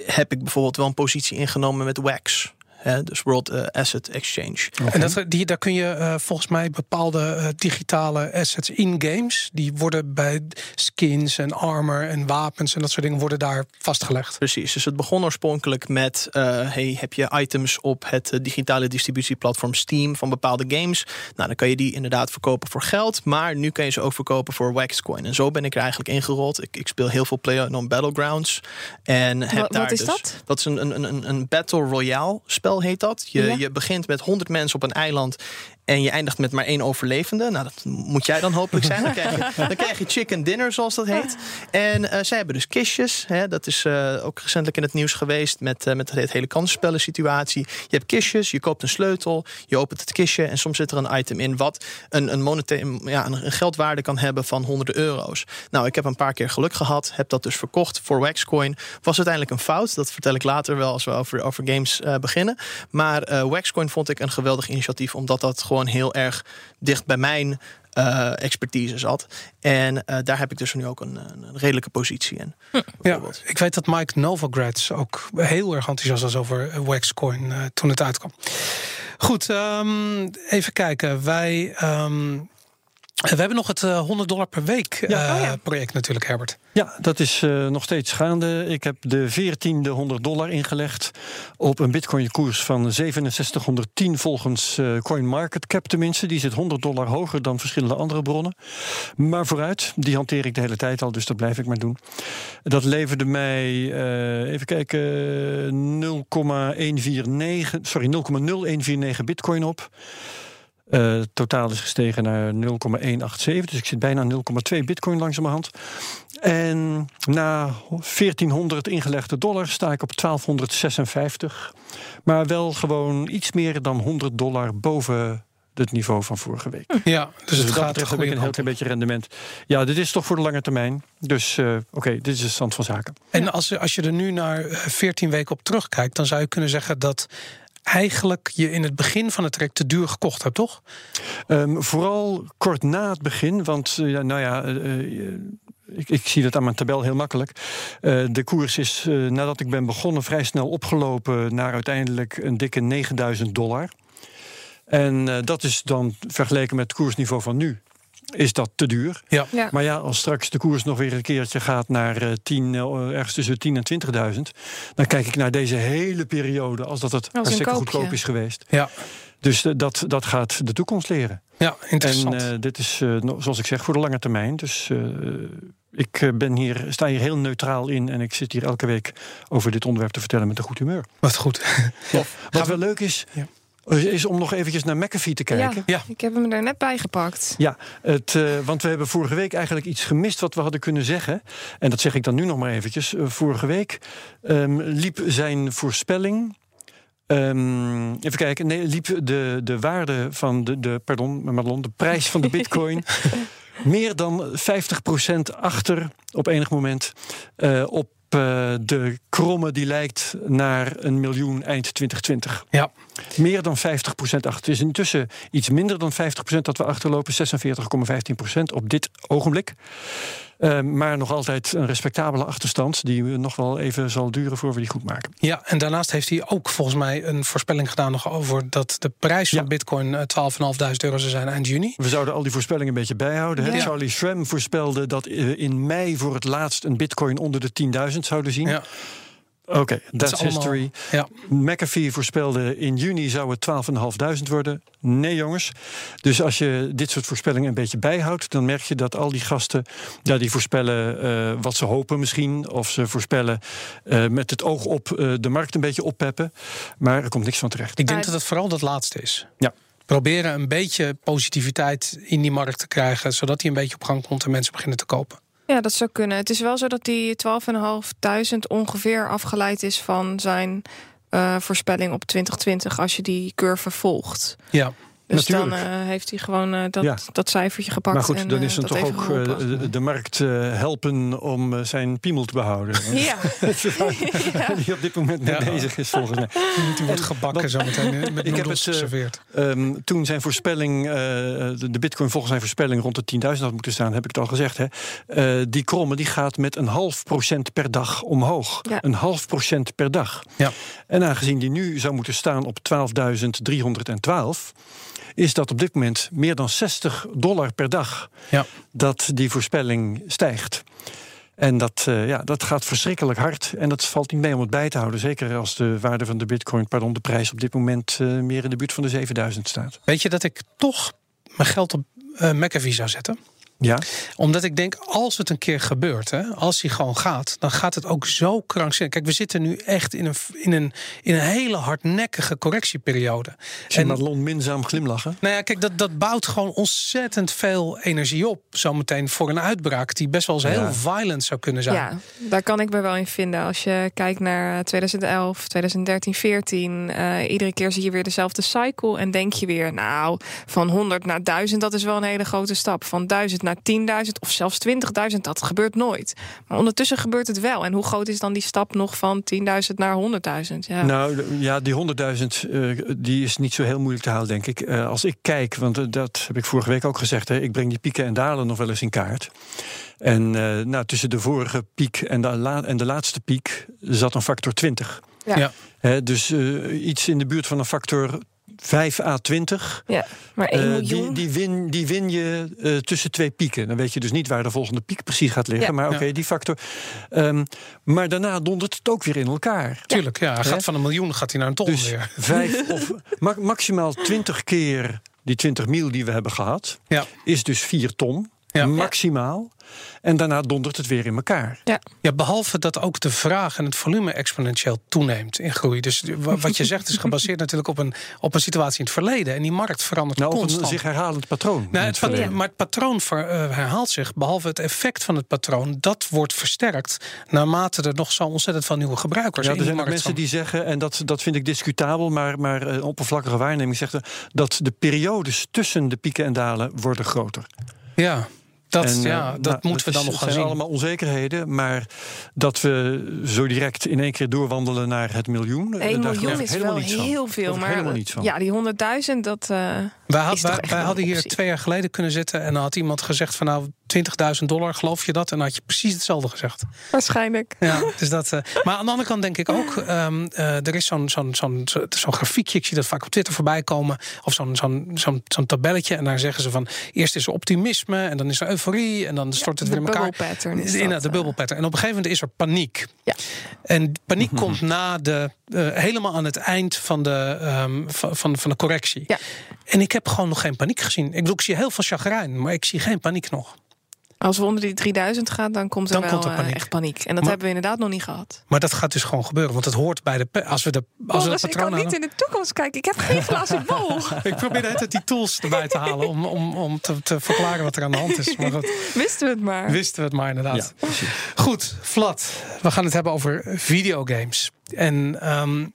[SPEAKER 4] heb ik bijvoorbeeld wel een positie ingenomen met WAX. Hè, dus World eh, Asset Exchange.
[SPEAKER 1] En dat, die, daar kun je eh, volgens mij bepaalde eh, digitale assets in games. Die worden bij skins en armor en wapens en dat soort dingen worden daar vastgelegd.
[SPEAKER 4] Precies, dus het begon oorspronkelijk met... eh, hey, heb je items op het digitale distributieplatform Steam van bepaalde games? Nou, dan kan je die inderdaad verkopen voor geld. Maar nu kan je ze ook verkopen voor Waxcoin. En zo ben ik er eigenlijk ingerold. Ik, ik speel heel veel PlayerUnknown Battlegrounds. En heb
[SPEAKER 3] Wat-
[SPEAKER 4] daar
[SPEAKER 3] wat is
[SPEAKER 4] dus,
[SPEAKER 3] dat?
[SPEAKER 4] Dat is een, een, een, een Battle Royale spel heet dat. Je,
[SPEAKER 3] Ja.
[SPEAKER 4] je begint met 100 mensen op een eiland... En je eindigt met maar één overlevende. Nou, dat moet jij dan hopelijk zijn. Dan krijg je, [LAUGHS] dan krijg je chicken dinner, zoals dat heet. En eh, zij hebben dus kistjes. Hè, dat is eh, ook recentelijk in het nieuws geweest met, eh, met het hele kansenspellen situatie. Je hebt kistjes, je koopt een sleutel, je opent het kistje en soms zit er een item in wat een, een, monetaire, ja, een, een geldwaarde kan hebben van honderden euro's. Nou, ik heb een paar keer geluk gehad, heb dat dus verkocht voor Waxcoin. Was uiteindelijk een fout, dat vertel ik later wel als we over, over games beginnen. Maar Waxcoin vond ik een geweldig initiatief, omdat dat gewoon heel erg dicht bij mijn eh, expertise zat. En eh, daar heb ik dus nu ook een, een redelijke positie in.
[SPEAKER 1] Ja,
[SPEAKER 4] bijvoorbeeld.
[SPEAKER 1] ik weet dat Mike Novogratz ook heel erg enthousiast was over eh, Waxcoin toen het uitkwam. Goed, ehm, even kijken. Wij ehm, we hebben nog het eh, 100 dollar per week
[SPEAKER 2] Ja.
[SPEAKER 1] eh,
[SPEAKER 3] Oh ja.
[SPEAKER 1] project natuurlijk, Herbert.
[SPEAKER 2] Ja, dat is eh, nog steeds gaande. Ik heb de 14e 100 dollar ingelegd op een bitcoin-koers van 6710 volgens eh CoinMarketCap tenminste. Die zit 100 dollar hoger dan verschillende andere bronnen. Maar vooruit, die hanteer ik de hele tijd al, dus dat blijf ik maar doen. Dat leverde mij, eh, even kijken, 0,149, sorry, 0,0149 bitcoin op. Eh, totaal is gestegen naar 0,187. Dus ik zit bijna 0,2 bitcoin langzamerhand. En na 1400 ingelegde dollar sta ik op 1256. Maar wel gewoon iets meer dan 100 dollar boven het niveau van vorige week.
[SPEAKER 1] Ja, dus,
[SPEAKER 2] Dus
[SPEAKER 1] het gaat goede
[SPEAKER 2] een heel klein beetje rendement. Ja, dit is toch voor de lange termijn. Dus eh, oké, dit is de stand van zaken.
[SPEAKER 1] En als, als je er nu naar eh, 14 weken op terugkijkt, dan zou je kunnen zeggen dat eigenlijk je in het begin van het traject te duur gekocht hebt, toch?
[SPEAKER 2] Ehm, vooral kort na het begin, want eh, nou ja, eh, eh, ik, ik zie dat aan mijn tabel heel makkelijk. De koers is nadat ik ben begonnen vrij snel opgelopen naar uiteindelijk een dikke 9000 dollar. En dat is dan vergeleken met het koersniveau van nu. Is dat te duur?
[SPEAKER 1] Ja.
[SPEAKER 3] Ja.
[SPEAKER 2] Maar ja, als straks de koers nog weer een keertje gaat naar eh, 10, eh, ergens tussen 10 en 20.000, dan kijk ik naar deze hele periode als dat het
[SPEAKER 3] een
[SPEAKER 2] hartstikke
[SPEAKER 3] koopje.
[SPEAKER 2] goedkoop is geweest.
[SPEAKER 1] Ja,
[SPEAKER 2] Dus eh, dat, dat gaat de toekomst leren.
[SPEAKER 1] ja interessant.
[SPEAKER 2] En eh, dit is, eh, zoals ik zeg, voor de lange termijn. Dus eh, ik ben hier, sta hier heel neutraal in en ik zit hier elke week over dit onderwerp te vertellen met een goed humeur.
[SPEAKER 1] Wat goed.
[SPEAKER 2] Wat wel leuk is,
[SPEAKER 1] Ja.
[SPEAKER 2] Is om nog eventjes naar McAfee te kijken.
[SPEAKER 1] Ja.
[SPEAKER 3] Ik heb hem er net bij gepakt.
[SPEAKER 2] Ja, het, eh, want we hebben vorige week eigenlijk iets gemist wat we hadden kunnen zeggen. En dat zeg ik dan nu nog maar eventjes. Eh, vorige week ehm, liep zijn voorspelling. ehm, even kijken, nee, liep de, de waarde van de, de, pardon, Madelon, de prijs van de [LAUGHS] bitcoin meer dan 50% achter op enig moment eh, op de kromme die lijkt naar een miljoen eind 2020.
[SPEAKER 1] Ja.
[SPEAKER 2] Meer dan 50% achter. Het is intussen iets minder dan 50% dat we achterlopen. 46,15% op dit ogenblik. Eh, maar nog altijd een respectabele achterstand... die nog wel even zal duren voor we die goed maken.
[SPEAKER 1] Ja, en daarnaast heeft hij ook volgens mij een voorspelling gedaan nog over dat de prijs van
[SPEAKER 2] Ja.
[SPEAKER 1] Bitcoin eh, 12.500 euro zou zijn eind juni.
[SPEAKER 2] We zouden al die voorspellingen een beetje bijhouden.
[SPEAKER 3] Ja.
[SPEAKER 2] Charlie Schramm voorspelde dat eh, in mei voor het laatst... een bitcoin onder de 10.000 zouden zien.
[SPEAKER 1] Ja,
[SPEAKER 2] Oké,
[SPEAKER 1] dat
[SPEAKER 2] that's
[SPEAKER 1] is allemaal-
[SPEAKER 2] history.
[SPEAKER 1] Ja,
[SPEAKER 2] McAfee voorspelde in juni zou het 12.500 worden. Nee, jongens. Dus als je dit soort voorspellingen een beetje bijhoudt, dan merk je dat al die gasten, ja, die voorspellen eh, wat ze hopen misschien, of ze voorspellen eh, met het oog op eh, de markt een beetje oppeppen. Maar er komt niks van terecht.
[SPEAKER 1] ik denk dat het vooral dat laatste is.
[SPEAKER 2] Ja.
[SPEAKER 1] Proberen een beetje positiviteit in die markt te krijgen, zodat die een beetje op gang komt en mensen beginnen te kopen.
[SPEAKER 3] Ja, dat zou kunnen. Het is wel zo dat die 12.500 ongeveer afgeleid is van zijn eh, voorspelling op 2020 als je die curve volgt.
[SPEAKER 1] Ja,
[SPEAKER 3] Dus dan eh, heeft hij gewoon eh, dat,
[SPEAKER 2] Ja.
[SPEAKER 3] dat cijfertje gepakt.
[SPEAKER 2] Maar goed,
[SPEAKER 3] en,
[SPEAKER 2] dan
[SPEAKER 3] eh,
[SPEAKER 2] is het toch ook de, de markt eh, helpen om zijn piemel te behouden. [LAUGHS]
[SPEAKER 3] Ja. Ja. [LAUGHS]
[SPEAKER 2] Die op dit moment mee
[SPEAKER 1] Ja.
[SPEAKER 2] bezig is volgens mij. [LAUGHS]
[SPEAKER 1] die wordt gebakken
[SPEAKER 2] wat-
[SPEAKER 1] zometeen eh, met
[SPEAKER 2] Ik heb het,
[SPEAKER 1] geserveerd.
[SPEAKER 2] Ehm, toen zijn voorspelling, eh, de, de bitcoin volgens zijn voorspelling rond de 10.000 had moeten staan, heb ik het al gezegd. Hè? Eh, die kromme die gaat met een half procent per dag omhoog.
[SPEAKER 3] Ja.
[SPEAKER 2] Een half procent per dag.
[SPEAKER 1] Ja.
[SPEAKER 2] En aangezien die nu zou moeten staan op 12.312, is dat op dit moment meer dan 60 dollar per dag
[SPEAKER 1] Ja.
[SPEAKER 2] dat die voorspelling stijgt. En dat, eh, ja, dat gaat verschrikkelijk hard. En dat valt niet mee om het bij te houden. Zeker als de waarde van de bitcoin, pardon, de prijs op dit moment eh, meer in de buurt van de 7000 staat.
[SPEAKER 1] Weet je dat ik toch mijn geld op eh McAfee zou zetten?
[SPEAKER 2] Ja,
[SPEAKER 1] Omdat ik denk, als het een keer gebeurt, hè, als hij gewoon gaat, dan gaat het ook zo krankzinnig. Kijk, we zitten nu echt in een, in een, in een hele hardnekkige correctieperiode. En-
[SPEAKER 2] Madelon minzaam glimlachen.
[SPEAKER 1] Nou ja, kijk, dat, dat bouwt gewoon ontzettend veel energie op. Zometeen voor een uitbraak die best wel eens
[SPEAKER 2] Ja.
[SPEAKER 1] heel violent zou kunnen zijn.
[SPEAKER 3] Ja, daar kan ik me wel in vinden. Als je kijkt naar eh, 2011, 2013, 14. eh, iedere keer zie je weer dezelfde cycle. En denk je weer, nou, van 100 naar 1000, dat is wel een hele grote stap. Van 1000 naar 10.000 of zelfs 20.000, dat gebeurt nooit. Maar ondertussen gebeurt het wel. En hoe groot is dan die stap nog van 10.000 naar 100.000? Ja.
[SPEAKER 2] Nou ja, die 100.000 eh, die is niet zo heel moeilijk te halen, denk ik. Eh, als ik kijk, want eh, dat heb ik vorige week ook gezegd, hè, ik breng die pieken en dalen nog wel eens in kaart. En eh, nou, tussen de vorige piek en de, la- en de laatste piek zat een factor 20.
[SPEAKER 3] Ja.
[SPEAKER 1] Ja.
[SPEAKER 2] Hè, dus eh, iets in de buurt van een factor 5 à 20.
[SPEAKER 3] Ja, maar 1
[SPEAKER 2] Eh,
[SPEAKER 3] miljoen.
[SPEAKER 2] die, die, win, die win je eh, tussen twee pieken. Dan weet je dus niet waar de volgende piek precies gaat liggen.
[SPEAKER 3] Ja.
[SPEAKER 2] Maar oké,
[SPEAKER 1] Ja.
[SPEAKER 2] die factor. Ehm, maar daarna dondert het ook weer in elkaar.
[SPEAKER 1] Tuurlijk, ja. Gaat van een miljoen gaat hij naar een ton
[SPEAKER 2] Dus
[SPEAKER 1] weer.
[SPEAKER 2] vijf [LAUGHS] of ma- maximaal 20 keer die 20 mil die we hebben gehad,
[SPEAKER 1] Ja.
[SPEAKER 2] is dus 4 ton.
[SPEAKER 1] Ja.
[SPEAKER 2] Maximaal. En daarna dondert het weer in elkaar.
[SPEAKER 1] Ja, behalve dat ook de vraag en het volume exponentieel toeneemt in groei. Dus wa- wat je zegt is gebaseerd natuurlijk op een, op een situatie in het verleden. En die markt verandert
[SPEAKER 2] Nou, op een
[SPEAKER 1] constant.
[SPEAKER 2] zich herhalend patroon.
[SPEAKER 1] Nou,
[SPEAKER 2] het
[SPEAKER 1] het maar het patroon ver- eh, herhaalt zich. Behalve het effect van het patroon, dat wordt versterkt naarmate er nog zo ontzettend veel nieuwe gebruikers
[SPEAKER 2] Ja,
[SPEAKER 1] in
[SPEAKER 2] er zijn ook
[SPEAKER 1] markt
[SPEAKER 2] mensen die zeggen, en dat, dat vind ik discutabel, maar, maar eh, oppervlakkige waarneming zegt er, dat de periodes tussen de pieken en dalen worden groter.
[SPEAKER 1] Ja, dat,
[SPEAKER 2] En, eh,
[SPEAKER 1] ja, dat
[SPEAKER 2] nou,
[SPEAKER 1] moeten we dan
[SPEAKER 2] is-
[SPEAKER 1] nog gaan
[SPEAKER 2] zijn
[SPEAKER 1] zien.
[SPEAKER 2] allemaal onzekerheden, maar dat we zo direct in één keer doorwandelen naar het miljoen. eh,
[SPEAKER 3] 1
[SPEAKER 2] daar geloof
[SPEAKER 3] miljoen is
[SPEAKER 2] helemaal
[SPEAKER 3] wel
[SPEAKER 2] niets van.
[SPEAKER 3] heel veel. Maar
[SPEAKER 2] helemaal niets van.
[SPEAKER 3] ja, die 100.000, dat. eh,
[SPEAKER 1] Wij, had-
[SPEAKER 3] Is toch
[SPEAKER 1] wij,
[SPEAKER 3] echt
[SPEAKER 1] wij
[SPEAKER 3] wel
[SPEAKER 1] hadden hier twee jaar geleden kunnen zitten en dan had iemand gezegd van nou 20.000 dollar, geloof je dat? En dan had je precies hetzelfde gezegd.
[SPEAKER 3] waarschijnlijk.
[SPEAKER 1] Ja, dus dat, eh, maar aan de andere kant denk ik ook, ehm, eh, er is zo'n zo'n zo'n zo- zo'n grafiekje, ik zie dat vaak op Twitter voorbij komen, of zo'n zo'n zo'n zo'n tabelletje. En daar zeggen ze van, eerst is er optimisme en dan is er euforie en dan stort het weer in elkaar.
[SPEAKER 3] pattern is dat,
[SPEAKER 1] de
[SPEAKER 3] eh.
[SPEAKER 1] bubbelpattern. En op een gegeven moment is er paniek.
[SPEAKER 3] Ja.
[SPEAKER 1] En paniek [LAUGHS] komt na de, helemaal aan het eind van de, ehm, van, van, van de correctie.
[SPEAKER 3] Ja.
[SPEAKER 1] En ik heb gewoon nog geen paniek gezien. Ik bedoel, ik zie heel veel chagrijn, maar ik zie geen paniek nog.
[SPEAKER 3] Als we onder die 3000 gaan, dan komt er
[SPEAKER 1] Dan
[SPEAKER 3] wel
[SPEAKER 1] komt er
[SPEAKER 3] eh,
[SPEAKER 1] paniek.
[SPEAKER 3] echt paniek. En dat
[SPEAKER 1] Maar-
[SPEAKER 3] hebben we inderdaad nog niet gehad.
[SPEAKER 1] Maar dat gaat dus gewoon gebeuren, want het hoort bij de. Als we de. Als
[SPEAKER 3] Boris, ik kan niet in de toekomst kijken. Ik heb geen [LAUGHS] glazen bol. [LAUGHS]
[SPEAKER 1] Ik probeer de hele tijd die tools erbij te halen om, om, om te, te verklaren wat er aan de hand is. Maar goed, [LAUGHS]
[SPEAKER 3] Wisten we het maar.
[SPEAKER 1] wisten we het maar inderdaad.
[SPEAKER 2] Ja.
[SPEAKER 1] Goed, Vlad. We gaan het hebben over videogames. En ehm,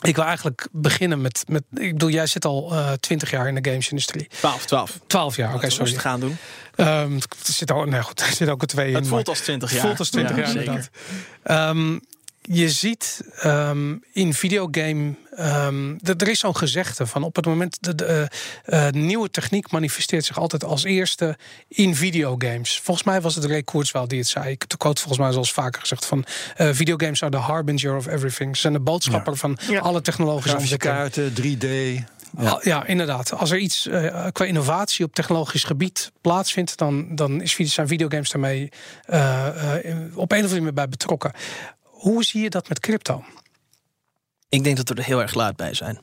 [SPEAKER 1] ik wil eigenlijk beginnen met, met. Ik bedoel, jij zit al twintig jaar in de gamesindustrie.
[SPEAKER 4] 12, 12.
[SPEAKER 1] 12 jaar, oké,
[SPEAKER 4] Oké,
[SPEAKER 1] sorry.
[SPEAKER 4] rustig gaan doen.
[SPEAKER 1] Ehm, zit ook, nee, goed, [LAUGHS] er zit ook een twee in.
[SPEAKER 4] Het voelt als 20 jaar.
[SPEAKER 1] voelt als 20
[SPEAKER 4] Ja,
[SPEAKER 1] jaar
[SPEAKER 4] zeker.
[SPEAKER 1] inderdaad. Ehm, je ziet ehm, in videogame. ehm, de- er is zo'n gezegde van op het moment. De, de eh, eh, nieuwe techniek manifesteert zich altijd als eerste in videogames. Volgens mij was het Ray Kurzweil die het zei. Ik heb de quote volgens mij zoals vaker gezegd van. eh, videogames are the harbinger of everything. Ze zijn de boodschapper van
[SPEAKER 3] Ja.
[SPEAKER 1] alle technologische
[SPEAKER 2] Grafische
[SPEAKER 1] ontwikkelingen.
[SPEAKER 2] kaarten, 3D. Ja.
[SPEAKER 1] Inderdaad. Als er iets eh, qua innovatie op technologisch gebied plaatsvindt, dan, dan is, video- zijn videogames daarmee eh, eh, op een of andere manier bij betrokken. Hoe zie je dat met crypto?
[SPEAKER 4] Ik denk dat we er heel erg laat bij zijn.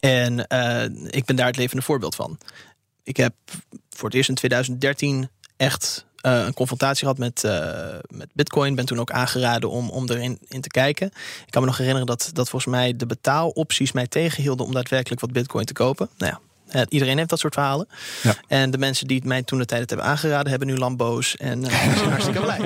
[SPEAKER 4] En eh, ik ben daar het levende voorbeeld van. Ik heb voor het eerst in 2013 echt eh, een confrontatie gehad met, eh, met Bitcoin. Ben toen ook aangeraden om, om erin in te kijken. Ik kan me nog herinneren dat, dat volgens mij de betaalopties mij tegenhielden om daadwerkelijk wat Bitcoin te kopen. Nou ja. Eh, Iedereen heeft dat soort verhalen.
[SPEAKER 2] Ja.
[SPEAKER 4] En de mensen die het mij toen de tijd hebben aangeraden, hebben nu Lambo's en eh, [LAUGHS] zijn hartstikke blij.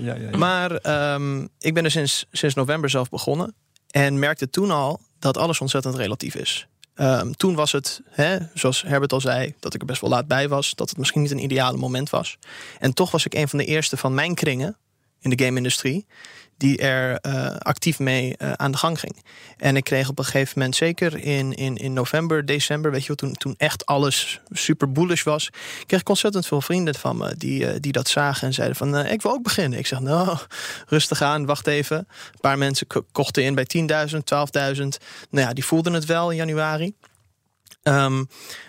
[SPEAKER 2] Ja, ja, ja.
[SPEAKER 4] Maar ehm, ik ben er sinds, sinds november zelf begonnen. En merkte toen al dat alles ontzettend relatief is. Ehm, toen was het, hè, zoals Herbert al zei, dat ik er best wel laat bij was. Dat het misschien niet een ideale moment was. En toch was ik een van de eerste van mijn kringen in de game-industrie. Die er eh, actief mee eh, aan de gang ging. En ik kreeg op een gegeven moment, zeker in, in, in november, december, weet je wel, toen, toen echt alles super bullish was, kreeg ik ontzettend veel vrienden van me die, eh, die dat zagen en zeiden van, ik wil ook beginnen. Ik zeg, nou, [LAUGHS] rustig aan, wacht even. Een paar mensen ko- kochten in bij 10.000, 12.000. Nou ja, die voelden het wel in januari. Ehm,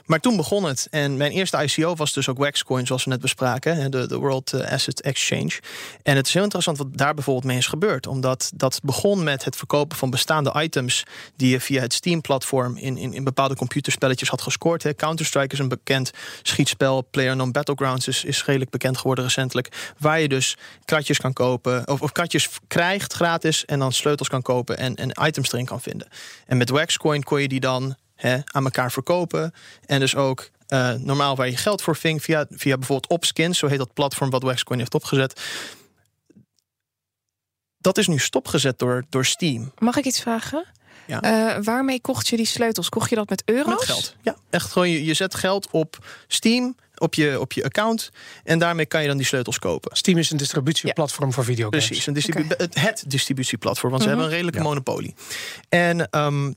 [SPEAKER 4] maar toen begon het. En mijn eerste ICO was dus ook Waxcoin, zoals we net bespraken. De, de World eh, Asset Exchange. En het is heel interessant wat daar bijvoorbeeld mee is gebeurd. Omdat dat begon met het verkopen van bestaande items... die je via het Steam-platform in, in, in bepaalde computerspelletjes had gescoord. Counter-Strike is een bekend schietspel. PlayerUnknown Battlegrounds is, is redelijk bekend geworden recentelijk. Waar je dus kratjes kan kopen. Of, of kratjes krijgt gratis. En dan sleutels kan kopen en, en items erin kan vinden. En met Waxcoin kon je die dan hè, aan elkaar verkopen. En dus ook eh, normaal waar je geld voor ving via, via bijvoorbeeld Opskins, zo heet dat platform wat Waxcoin heeft opgezet. Dat is nu stopgezet door, door Steam.
[SPEAKER 3] Mag ik iets vragen?
[SPEAKER 4] Ja.
[SPEAKER 3] Eh, waarmee kocht je die sleutels? Kocht je dat met euro's?
[SPEAKER 4] Met geld. Ja, echt gewoon je, je zet geld op Steam, op je, op je account. En daarmee kan je dan die sleutels kopen.
[SPEAKER 1] Steam is een distributieplatform voor videogames.
[SPEAKER 4] Precies, een distribu- het, het distributieplatform, want
[SPEAKER 3] Mhm.
[SPEAKER 4] ze hebben een redelijke
[SPEAKER 2] Ja.
[SPEAKER 4] monopolie. En ehm,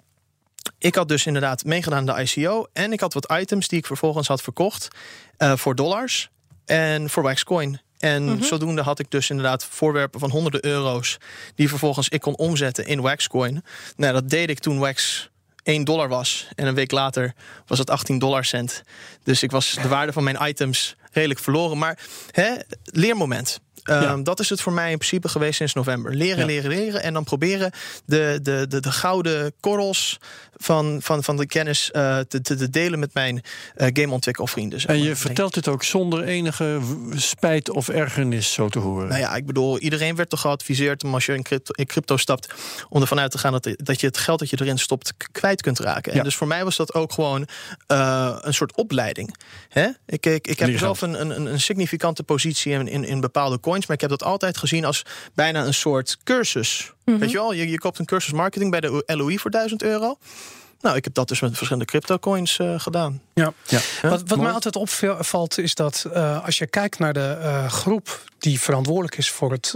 [SPEAKER 4] ik had dus inderdaad meegedaan aan de ICO. En ik had wat items die ik vervolgens had verkocht eh, voor dollars en voor Waxcoin. En
[SPEAKER 3] Mhm.
[SPEAKER 4] zodoende had ik dus inderdaad voorwerpen van honderden euro's... die vervolgens ik kon omzetten in Waxcoin. Nou, dat deed ik toen Wax 1 dollar was. En een week later was het 18 dollar cent. Dus ik was de waarde van mijn items redelijk verloren. Maar hè, leermoment. Um, Dat is het voor mij in principe geweest sinds november. Leren, leren, leren. En dan proberen de, de, de, de gouden korrels van, van, van de kennis uh, te, te, delen met mijn uh, gameontwikkelvrienden.
[SPEAKER 2] En je vertelt dit ook zonder enige spijt of ergernis, zo te horen.
[SPEAKER 4] Nou ja, ik bedoel, iedereen werd toch geadviseerd om als je in crypto, in crypto stapt, om ervan uit te gaan dat, dat je het geld dat je erin stopt kwijt kunt raken. Ja. En dus voor mij was dat ook gewoon uh, een soort opleiding. Hè? Ik, ik, ik heb zelf een, een, een significante positie in, in, in bepaalde coins, maar ik heb dat altijd gezien als bijna een soort cursus. Mm Weet je wel, je, je koopt een cursus marketing bij de LOE voor 1000 euro. Nou, ik heb dat dus met verschillende crypto coins uh, gedaan.
[SPEAKER 1] Ja. ja. Wat, wat mij altijd opvalt is dat uh, als je kijkt naar de uh, groep die verantwoordelijk is voor het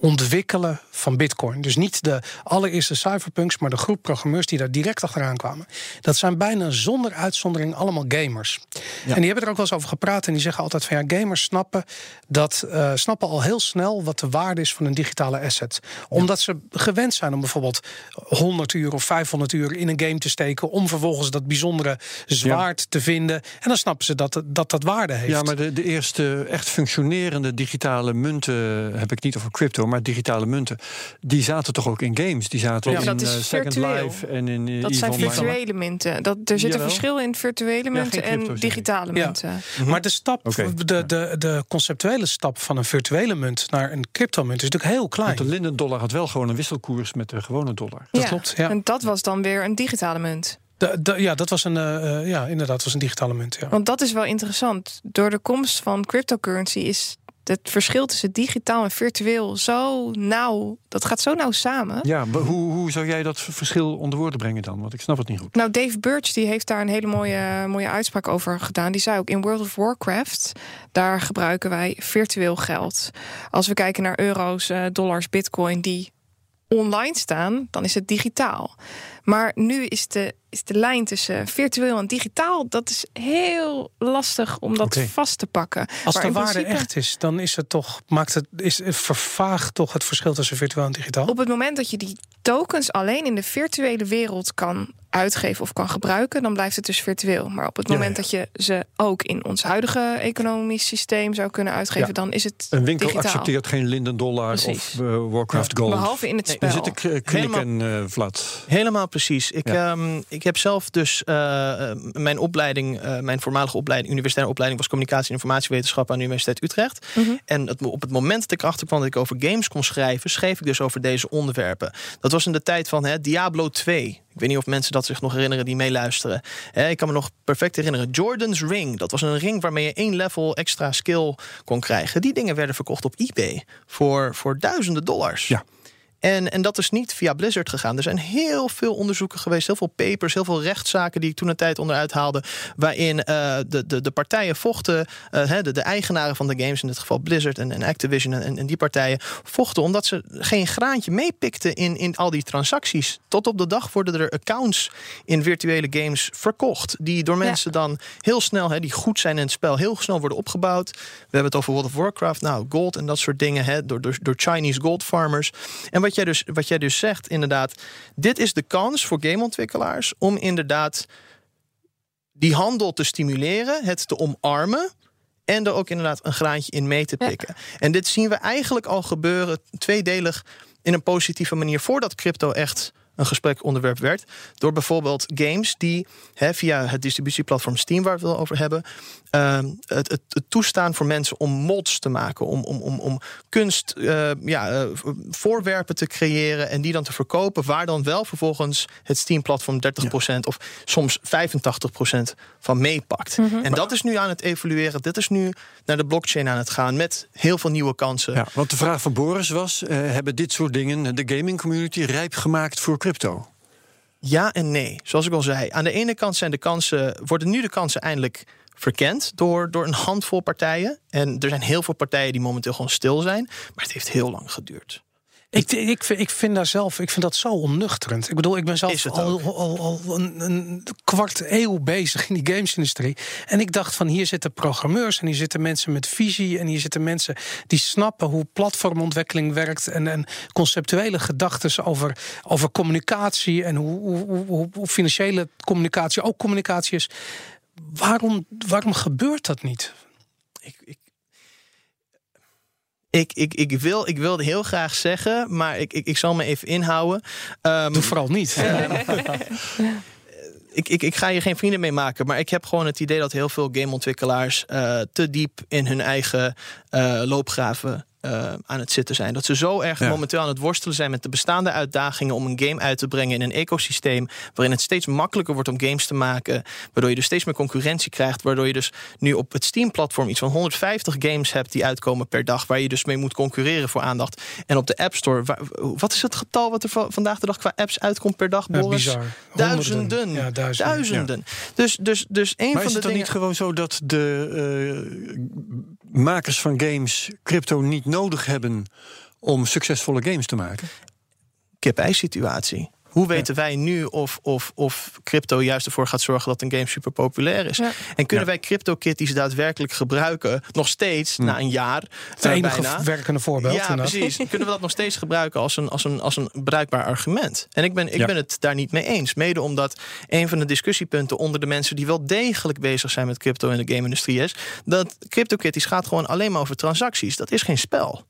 [SPEAKER 1] ontwikkelen van Bitcoin. Dus niet de allereerste cypherpunks, maar de groep programmeurs die daar direct achteraan kwamen. Dat zijn bijna zonder uitzondering allemaal gamers. En die hebben er ook wel eens over gepraat en die zeggen altijd van ja, gamers snappen dat uh, snappen al heel snel wat de waarde is van een digitale asset. Omdat ze gewend zijn om bijvoorbeeld 100 uur of 500 uur in een game te steken om vervolgens dat bijzondere zwaard te vinden. En dan snappen ze dat dat, dat waarde heeft.
[SPEAKER 2] Ja, maar de, de eerste echt functionerende digitale munten heb ik niet over crypto, maar digitale munten, die zaten toch ook in games? Die zaten
[SPEAKER 3] ja,
[SPEAKER 2] in
[SPEAKER 3] dat is
[SPEAKER 2] uh, Second
[SPEAKER 3] virtueel.
[SPEAKER 2] Life en in uh,
[SPEAKER 3] Dat zijn virtuele munten. Dat, er zit een verschil in virtuele munten
[SPEAKER 2] crypto,
[SPEAKER 3] en digitale
[SPEAKER 1] Ja.
[SPEAKER 3] munten.
[SPEAKER 1] Mhm. Maar de stap, de, de, de conceptuele stap van een virtuele munt naar een cryptomunt is natuurlijk heel klein.
[SPEAKER 2] Want de Linden dollar had wel gewoon een wisselkoers met de gewone dollar.
[SPEAKER 1] Dat klopt, ja.
[SPEAKER 3] En dat was dan weer een digitale munt.
[SPEAKER 1] De- de- ja, dat was een, eh, eh, ja, inderdaad, was een digitale munt. Ja.
[SPEAKER 3] Want dat is wel interessant. Door de komst van cryptocurrency is het verschil tussen digitaal en virtueel zo nauw. Dat gaat zo nauw samen.
[SPEAKER 2] Ja, maar hoe, hoe zou jij dat verschil onder woorden brengen dan? Want ik snap het niet goed.
[SPEAKER 3] Nou, Dave Birch die heeft daar een hele mooie, mooie uitspraak over gedaan. Die zei ook in World of Warcraft, daar gebruiken wij virtueel geld. Als we kijken naar euro's, eh, dollars, bitcoin die online staan, dan is het digitaal. Maar nu is de, is de lijn tussen virtueel en digitaal, dat is heel lastig om dat vast te pakken.
[SPEAKER 1] Als
[SPEAKER 3] Maar
[SPEAKER 1] de waarde
[SPEAKER 3] principe-
[SPEAKER 1] echt is, dan is het toch, maakt het, is, vervaagt toch het verschil tussen virtueel en digitaal?
[SPEAKER 3] Op het moment dat je die tokens alleen in de virtuele wereld kan uitgeven of kan gebruiken, dan blijft het dus virtueel. Maar op het moment
[SPEAKER 2] ja.
[SPEAKER 3] dat je ze ook in ons huidige economisch systeem zou kunnen uitgeven,
[SPEAKER 2] Ja.
[SPEAKER 3] dan is het
[SPEAKER 2] Een winkel
[SPEAKER 3] digitaal.
[SPEAKER 2] accepteert geen Linden dollar
[SPEAKER 3] Precies.
[SPEAKER 2] of eh, Warcraft Gold.
[SPEAKER 3] Behalve in het spel.
[SPEAKER 2] Er zit ik klik
[SPEAKER 4] Helemaal-
[SPEAKER 2] en eh, Vlad.
[SPEAKER 4] Helemaal precies. Ik,
[SPEAKER 2] Ja.
[SPEAKER 4] ehm, ik heb zelf dus eh, eh, mijn opleiding, eh, mijn voormalige opleiding, universitaire opleiding was communicatie en informatiewetenschap aan de Universiteit Utrecht.
[SPEAKER 3] Mhm.
[SPEAKER 4] En het, op het moment dat ik erachter kwam dat ik over games kon schrijven, schreef ik dus over deze onderwerpen. Dat was in de tijd van hè, Diablo 2. Ik weet niet of mensen dat zich nog herinneren die meeluisteren. Hè, ik kan me nog perfect herinneren. Jordan's Ring. Dat was een ring waarmee je één level extra skill kon krijgen. Die dingen werden verkocht op eBay voor, voor duizenden dollars.
[SPEAKER 2] Ja.
[SPEAKER 4] En, en dat is niet via Blizzard gegaan. Er zijn heel veel onderzoeken geweest, heel veel papers, heel veel rechtszaken die ik toen een tijd onderuit haalde. Waarin eh, de, de, de partijen vochten, hè, de, de eigenaren van de games, in dit geval Blizzard en, en Activision en, en die partijen, vochten omdat ze geen graantje meepikten in, in al die transacties. Tot op de dag worden er accounts in virtuele games verkocht. Die door mensen dan heel snel, hè, die goed zijn in het spel, heel snel worden opgebouwd. We hebben het over World of Warcraft, nou, gold en dat soort dingen, hè, door, door, door Chinese gold farmers. En wat jij, dus, wat jij dus zegt, inderdaad, dit is de kans voor gameontwikkelaars om inderdaad die handel te stimuleren, het te omarmen. En er ook inderdaad een graantje in mee te
[SPEAKER 3] Ja.
[SPEAKER 4] pikken. En dit zien we eigenlijk al gebeuren, tweedelig, in een positieve manier, voordat crypto echt een gesprekonderwerp werd. Door bijvoorbeeld games die hè, via het distributieplatform Steam, waar we het over hebben, ehm, het, het, het toestaan voor mensen om mods te maken, om, om, om, om kunst, eh, ja, eh, voorwerpen te creëren en die dan te verkopen, waar dan wel vervolgens het Steam-platform 30% of soms 85% van meepakt. En dat is nu aan het evolueren. Dit is nu naar de blockchain aan het gaan met heel veel nieuwe kansen.
[SPEAKER 2] Ja, want de vraag van Boris was: eh, hebben dit soort dingen de gaming community rijp gemaakt voor crypto?
[SPEAKER 4] Ja en nee. Zoals ik al zei, aan de ene kant zijn de kansen, worden nu de kansen eindelijk verkend door, door een handvol partijen. En er zijn heel veel partijen die momenteel gewoon stil zijn. Maar het heeft heel lang geduurd.
[SPEAKER 1] Ik, ik, vind- ik vind daar zelf, ik vind dat zo onnuchterend. Ik bedoel, ik ben zelf al, al, al een, een kwart eeuw bezig in die gamesindustrie. En ik dacht van hier zitten programmeurs en hier zitten mensen met visie en hier zitten mensen die snappen hoe platformontwikkeling werkt en, en conceptuele gedachten over, over communicatie en hoe, hoe, hoe- hoe, hoe financiële communicatie ook communicatie is. Waarom, waarom gebeurt dat niet?
[SPEAKER 4] ik, ik, ik, ik, ik, wil, ik wilde heel graag zeggen, maar ik, ik, ik zal me even inhouden. Ehm,
[SPEAKER 1] Doe vooral niet. [LAUGHS]
[SPEAKER 4] ik, ik, ik ga hier geen vrienden mee maken, maar ik heb gewoon het idee dat heel veel gameontwikkelaars eh, te diep in hun eigen eh, loopgraven eh, aan het zitten zijn. Dat ze zo erg
[SPEAKER 2] Ja.
[SPEAKER 4] momenteel aan het worstelen zijn met de bestaande uitdagingen om een game uit te brengen in een ecosysteem waarin het steeds makkelijker wordt om games te maken, waardoor je dus steeds meer concurrentie krijgt, waardoor je dus nu op het Steam-platform iets van 150 games hebt die uitkomen per dag, waar je dus mee moet concurreren voor aandacht. En op de App Store, wa- wat is het getal wat er va- vandaag de dag qua apps uitkomt per dag, Boris?
[SPEAKER 1] bizar.
[SPEAKER 4] Duizenden.
[SPEAKER 1] Ja, duizenden.
[SPEAKER 4] Duizenden. Dus, dus, dus een
[SPEAKER 2] Maar
[SPEAKER 4] van
[SPEAKER 2] is
[SPEAKER 4] de
[SPEAKER 2] het dan
[SPEAKER 4] dingen.
[SPEAKER 2] niet gewoon zo dat de eh, makers van games crypto niet nodig hebben om succesvolle games te maken?
[SPEAKER 4] kip-ei-situatie. Hoe weten wij nu of, of, of crypto juist ervoor gaat zorgen dat een game super populair is?
[SPEAKER 3] Ja.
[SPEAKER 4] En kunnen
[SPEAKER 2] Ja.
[SPEAKER 4] wij crypto-kitties daadwerkelijk gebruiken, nog steeds na een jaar?
[SPEAKER 1] Het
[SPEAKER 4] eh,
[SPEAKER 1] enige
[SPEAKER 4] bijna?
[SPEAKER 1] werkende voorbeeld.
[SPEAKER 4] Ja,
[SPEAKER 1] inderdaad.
[SPEAKER 4] precies. [LAUGHS] Kunnen we dat nog steeds gebruiken als een, als een, als een bruikbaar argument? En ik, ben, ik
[SPEAKER 2] Ja.
[SPEAKER 4] ben het daar niet mee eens. Mede omdat een van de discussiepunten onder de mensen die wel degelijk bezig zijn met crypto in de game-industrie is, dat CryptoKitties gaat gewoon alleen maar over transacties. Dat is geen spel.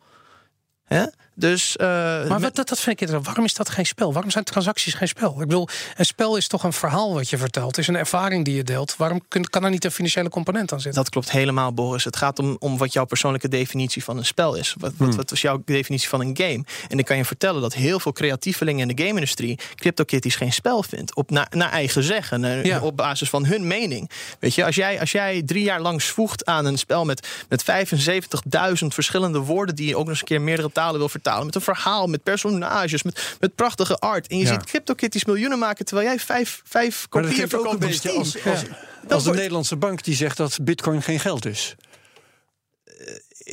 [SPEAKER 4] Hè? Dus, eh,
[SPEAKER 1] Maar wat, dat, dat vind ik interessant. Waarom is dat geen spel? Waarom zijn transacties geen spel? Ik bedoel, een spel is toch een verhaal wat je vertelt. Het is een ervaring die je deelt. Waarom kun- kan er niet een financiële component aan zitten?
[SPEAKER 4] Dat klopt helemaal, Boris. Het gaat om, om wat jouw persoonlijke definitie van een spel is. Wat, wat, wat was jouw definitie van een game? En ik kan je vertellen dat heel veel creatievelingen in de game-industrie CryptoKitties geen spel vindt. Op, naar, naar eigen zeggen, naar-
[SPEAKER 1] Ja.
[SPEAKER 4] op basis van hun mening. Weet je, als jij, als jij drie jaar lang zwoegt aan een spel met, met 75.000 verschillende woorden die je ook nog eens een keer meerdere talen wil vertalen, met een verhaal, met personages, met, met prachtige art. En je
[SPEAKER 2] Ja.
[SPEAKER 4] ziet CryptoKitties miljoenen maken terwijl jij vijf, vijf kopieën verkoopt op Steam.
[SPEAKER 2] als, als,
[SPEAKER 4] Dat
[SPEAKER 2] als de
[SPEAKER 4] wordt-
[SPEAKER 2] Nederlandse bank die zegt dat bitcoin geen geld is.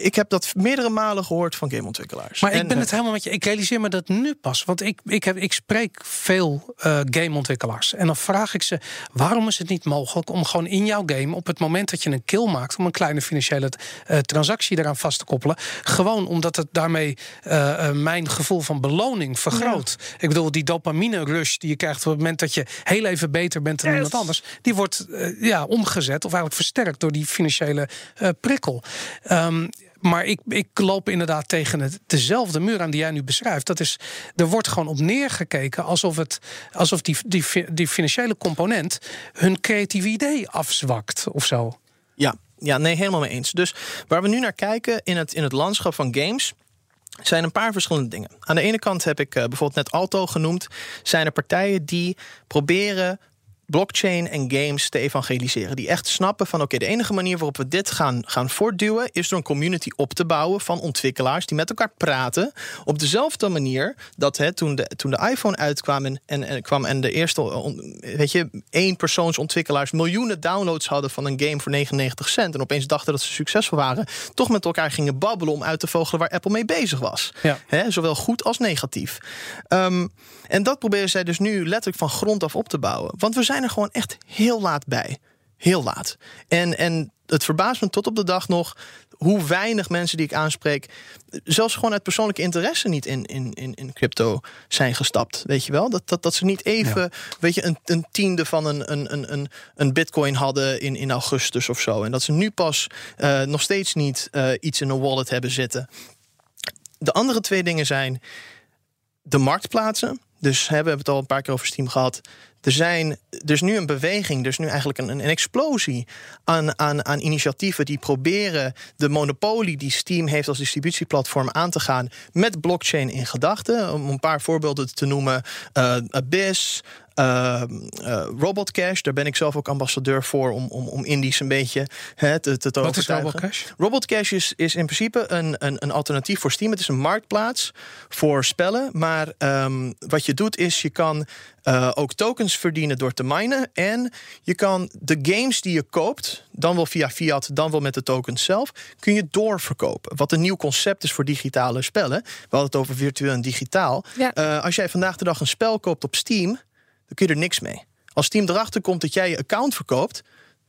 [SPEAKER 4] Ik heb dat meerdere malen gehoord van gameontwikkelaars.
[SPEAKER 1] Maar
[SPEAKER 4] En,
[SPEAKER 1] ik ben
[SPEAKER 4] eh,
[SPEAKER 1] het helemaal met je. Ik realiseer me dat nu pas. Want ik, ik, heb, ik spreek veel eh, gameontwikkelaars. En dan vraag ik ze: waarom is het niet mogelijk om gewoon in jouw game, op het moment dat je een kill maakt, om een kleine financiële eh, transactie eraan vast te koppelen? Gewoon omdat het daarmee mijn gevoel van beloning vergroot. Ik bedoel, die dopamine rush die je krijgt op het moment dat je heel even beter bent dan iemand anders, die wordt ja, omgezet of eigenlijk versterkt door die financiële eh, prikkel. Ehm, maar ik, ik loop inderdaad tegen het, dezelfde muur aan die jij nu beschrijft. Dat is, er wordt gewoon op neergekeken alsof, het, alsof die, die, die financiële component hun creatieve idee afzwakt of zo.
[SPEAKER 4] Ja, ja, nee, helemaal mee eens. Dus waar we nu naar kijken in het, in het landschap van games. Zijn een paar verschillende dingen. Aan de ene kant heb ik eh, bijvoorbeeld net Alto genoemd. Zijn er partijen die proberen blockchain en games te evangeliseren. Die echt snappen van oké, de enige manier waarop we dit gaan, gaan voortduwen... is door een community op te bouwen van ontwikkelaars... die met elkaar praten op dezelfde manier... dat hè, toen, de, toen de iPhone uitkwam en, en, en, kwam en de eerste... on- weet je, één persoonsontwikkelaars... miljoenen downloads hadden van een game voor 99 cent... en opeens dachten dat ze succesvol waren... toch met elkaar gingen babbelen om uit te vogelen... waar Apple mee bezig was.
[SPEAKER 1] Ja.
[SPEAKER 4] Hè, zowel goed als negatief. Ehm, en dat proberen zij dus nu letterlijk van grond af op te bouwen. Want we zijn er gewoon echt heel laat bij. Heel laat. En, en het verbaast me tot op de dag nog hoe weinig mensen die ik aanspreek, zelfs gewoon uit persoonlijke interesse niet in, in, in, in crypto zijn gestapt. Weet je wel? Dat, dat, dat ze niet even weet je, een, een tiende van een, een, een, een, een bitcoin hadden in, in augustus of zo. En dat ze nu pas eh, nog steeds niet eh, iets in een wallet hebben zitten. De andere twee dingen zijn de marktplaatsen. Dus hè, we hebben het al een paar keer over Steam gehad. Er, zijn, er is nu een beweging, er is nu eigenlijk een, een explosie aan, aan, aan initiatieven die proberen de monopolie die Steam heeft als distributieplatform aan te gaan met blockchain in gedachten. Om een paar voorbeelden te noemen: eh, Abyss, Ehm, eh, Robot Cash, daar ben ik zelf ook ambassadeur voor om, om, om indies een beetje hè, te, te, te
[SPEAKER 1] Wat is
[SPEAKER 4] overtuigen.
[SPEAKER 1] Robocash?
[SPEAKER 4] Robot Cash is, is in principe een, een, een alternatief voor Steam. Het is een marktplaats voor spellen. Maar ehm, wat je doet is je kan eh, ook tokens verdienen door te minen. En je kan de games die je koopt, dan wel via fiat, dan wel met de tokens zelf, kun je doorverkopen. Wat een nieuw concept is voor digitale spellen. We hadden het over virtueel en digitaal.
[SPEAKER 3] Ja.
[SPEAKER 4] Eh, als jij vandaag de dag een spel koopt op Steam, dan kun je er niks mee. Als Steam erachter komt dat jij je account verkoopt,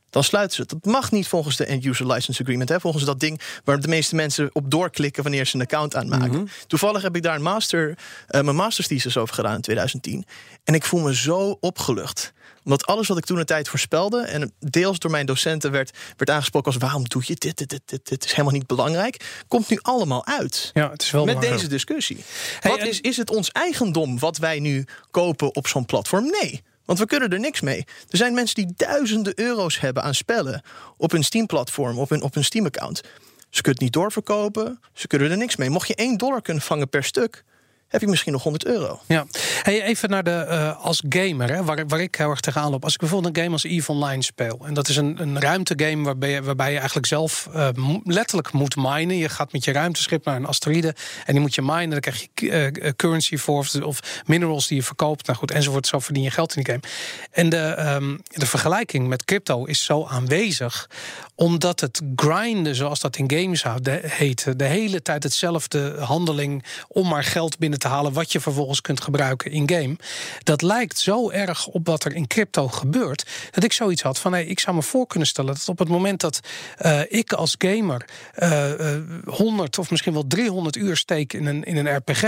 [SPEAKER 4] dan sluiten ze het. Dat mag niet volgens de End-User License Agreement. Hè? Volgens dat ding waar de meeste mensen op doorklikken wanneer ze een account aanmaken. Toevallig heb ik daar een master, eh, mijn master's thesis over gedaan in 2010. En ik voel me zo opgelucht omdat alles wat ik toen een tijd voorspelde... en deels door mijn docenten werd, werd aangesproken als... waarom doe je dit, dit, dit, dit, dit is helemaal niet belangrijk... komt nu allemaal uit.
[SPEAKER 1] Ja, het is wel
[SPEAKER 4] Met
[SPEAKER 1] belangrijk.
[SPEAKER 4] deze discussie.
[SPEAKER 1] Hey,
[SPEAKER 4] wat
[SPEAKER 1] en-
[SPEAKER 4] is, is het ons eigendom wat wij nu kopen op zo'n platform? Nee. Want we kunnen er niks mee. Er zijn mensen die duizenden euro's hebben aan spellen op hun Steam-platform, op hun, op hun Steam-account. Ze kunnen het niet doorverkopen, ze kunnen er niks mee. Mocht je 1 dollar kunnen vangen per stuk, heb je misschien nog 100 euro.
[SPEAKER 1] Ja, hey, even naar de eh, als gamer, hè, waar, waar ik heel erg tegenaan loop. Als ik bijvoorbeeld een game als Eve Online speel, en dat is een, een ruimtegame waarbij je, waarbij je eigenlijk zelf eh, letterlijk moet minen. Je gaat met je ruimteschip naar een asteroïde en die moet je minen. Dan krijg je eh, currency voor of, of minerals die je verkoopt. Nou goed, enzovoort. Zo verdien je geld in die game. En de, ehm, de vergelijking met crypto is zo aanwezig, omdat het grinden, zoals dat in games heet, de hele tijd hetzelfde handeling om maar geld binnen te halen, wat je vervolgens kunt gebruiken in game. Dat lijkt zo erg op wat er in crypto gebeurt, dat ik zoiets had van: hey, ik zou me voor kunnen stellen dat op het moment dat eh, ik als gamer eh, eh, 100 of misschien wel 300 uur steek in een, in een RPG,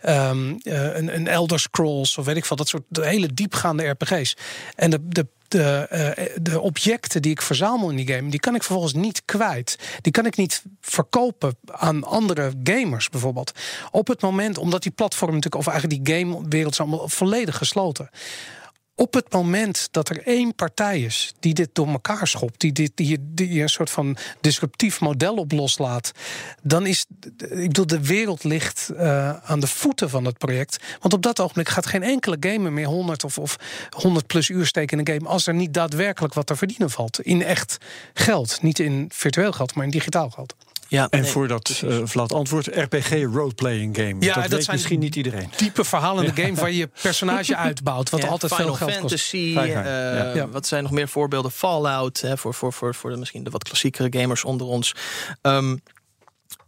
[SPEAKER 1] ehm, eh, een, een Elder Scrolls of weet ik veel, dat soort hele diepgaande RPG's. En de, de de, eh, de objecten die ik verzamel in die game, die kan ik vervolgens niet kwijt. Die kan ik niet verkopen aan andere gamers bijvoorbeeld. Op het moment, omdat die platform natuurlijk, of eigenlijk die gamewereld is allemaal volledig gesloten. Op het moment dat er één partij is die dit door elkaar schopt, die, dit, die, die een soort van disruptief model op loslaat, dan is, ik bedoel, de wereld ligt eh, aan de voeten van het project. Want op dat ogenblik gaat geen enkele gamer meer 100 of, of 100 plus uur steken in een game als er niet daadwerkelijk wat te verdienen valt. In echt geld. Niet in virtueel geld, maar in digitaal geld.
[SPEAKER 4] Ja,
[SPEAKER 2] En voor dat uh, Vlad antwoord, RPG roleplaying game.
[SPEAKER 1] Ja,
[SPEAKER 2] dat,
[SPEAKER 1] dat
[SPEAKER 2] weet
[SPEAKER 1] zijn
[SPEAKER 2] misschien niet iedereen.
[SPEAKER 1] Diepe verhalende game waar je je personage [LAUGHS] uitbouwt, wat
[SPEAKER 4] Ja,
[SPEAKER 1] altijd
[SPEAKER 4] Final
[SPEAKER 1] veel geld kost.
[SPEAKER 4] Fantasy, eh,
[SPEAKER 2] ja.
[SPEAKER 1] Ja.
[SPEAKER 4] wat zijn nog meer voorbeelden? Fallout, hè, voor, voor, voor, voor de, misschien de wat klassiekere gamers onder ons. Ehm,